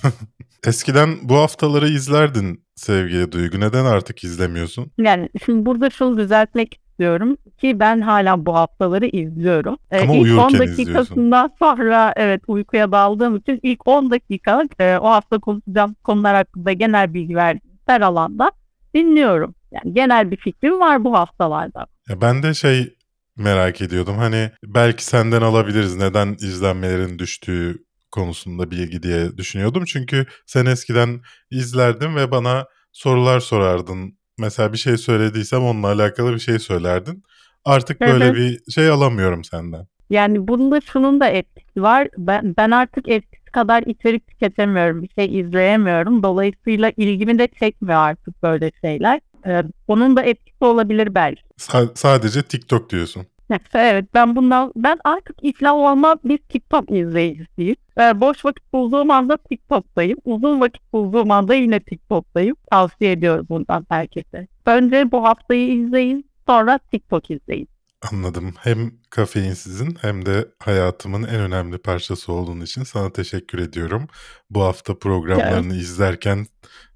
(laughs) Eskiden bu haftaları izlerdin sevgili Duygu. Neden artık izlemiyorsun? Yani şimdi burada şunu düzeltmek istiyorum ki ben hala bu haftaları izliyorum. Ee, Ama ilk 10 uyurken dakikasından sonra evet uykuya daldığım için ilk 10 dakika e, o hafta konuşacağım konular hakkında genel bilgi verdiğim her alanda dinliyorum. Yani genel bir fikrim var bu haftalarda. Ya ben de şey merak ediyordum. Hani belki senden alabiliriz neden izlenmelerin düştüğü konusunda bilgi diye düşünüyordum. Çünkü sen eskiden izlerdin ve bana sorular sorardın. Mesela bir şey söylediysem onunla alakalı bir şey söylerdin. Artık böyle bir şey alamıyorum senden. Yani bunda şunun da etkisi var. Ben, ben artık eskisi kadar içerik tüketemiyorum. Bir şey izleyemiyorum. Dolayısıyla ilgimi de çekmiyor artık böyle şeyler. Ee, onun da etkisi olabilir belki. Sa- sadece TikTok diyorsun. Evet ben bundan ben artık iflah olma bir TikTok izleyicisiyim. Ee, boş vakit bulduğum anda TikTok'tayım. Uzun vakit bulduğum anda yine TikTok'tayım. Tavsiye ediyorum bundan herkese. Önce bu haftayı izleyin sonra TikTok izleyin. Anladım. Hem kafeinsizin hem de hayatımın en önemli parçası olduğun için sana teşekkür ediyorum. Bu hafta programlarını izlerken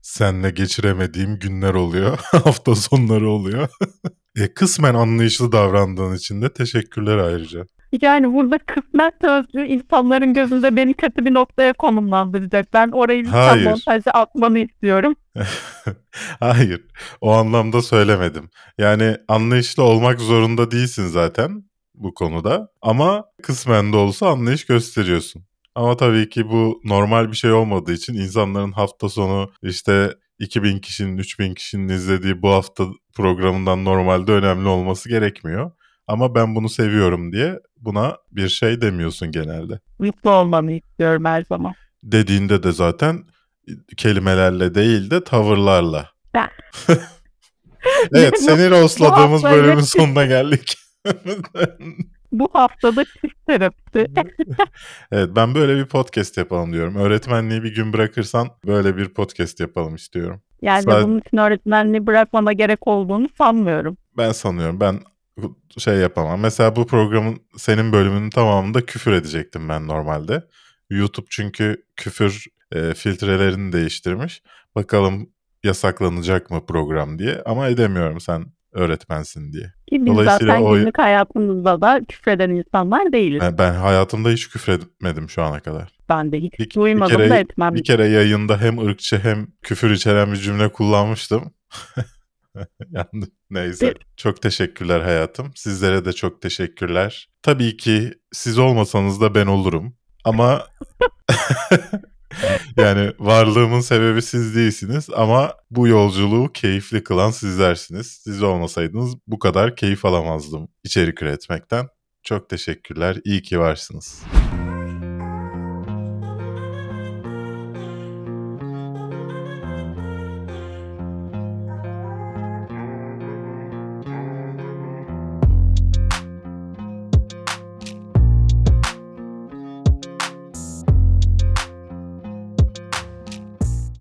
seninle geçiremediğim günler oluyor. (laughs) hafta sonları oluyor. (laughs) e, kısmen anlayışlı davrandığın için de teşekkürler ayrıca. Yani burada kısmet sözcüğü insanların gözünde beni kötü bir noktaya konumlandıracak. Ben orayı lütfen montajda atmanı istiyorum. (laughs) Hayır, o anlamda söylemedim. Yani anlayışlı olmak zorunda değilsin zaten bu konuda. Ama kısmen de olsa anlayış gösteriyorsun. Ama tabii ki bu normal bir şey olmadığı için insanların hafta sonu işte 2000 kişinin, 3000 kişinin izlediği bu hafta programından normalde önemli olması gerekmiyor. Ama ben bunu seviyorum diye buna bir şey demiyorsun genelde. Mutlu olmanı istiyorum her zaman. Dediğinde de zaten kelimelerle değil de tavırlarla. Ben- (laughs) evet seni rostladığımız bölümün sonuna geldik. (laughs) Bu haftada çift terapisi. (laughs) evet ben böyle bir podcast yapalım diyorum. Öğretmenliği bir gün bırakırsan böyle bir podcast yapalım istiyorum. Yani Sadece- bunun için öğretmenliği bırakmana gerek olduğunu sanmıyorum. Ben sanıyorum ben şey yapamam. Mesela bu programın senin bölümünün tamamında küfür edecektim ben normalde. YouTube çünkü küfür e, filtrelerini değiştirmiş. Bakalım yasaklanacak mı program diye ama edemiyorum sen öğretmensin diye. Biz Dolayısıyla zaten o- günlük hayatımızda da küfreden insanlar değiliz. Ben, ben hayatımda hiç küfür etmedim şu ana kadar. Ben de hiç Bir- bir duymadım kere- da etmem. Bir kere yayında hem ırkçı hem küfür içeren bir cümle kullanmıştım. (laughs) yani neyse. Çok teşekkürler hayatım. Sizlere de çok teşekkürler. Tabii ki siz olmasanız da ben olurum. Ama (laughs) (laughs) yani varlığımın sebebi siz değilsiniz ama bu yolculuğu keyifli kılan sizlersiniz. Siz olmasaydınız bu kadar keyif alamazdım içerik üretmekten. Çok teşekkürler. İyi ki varsınız.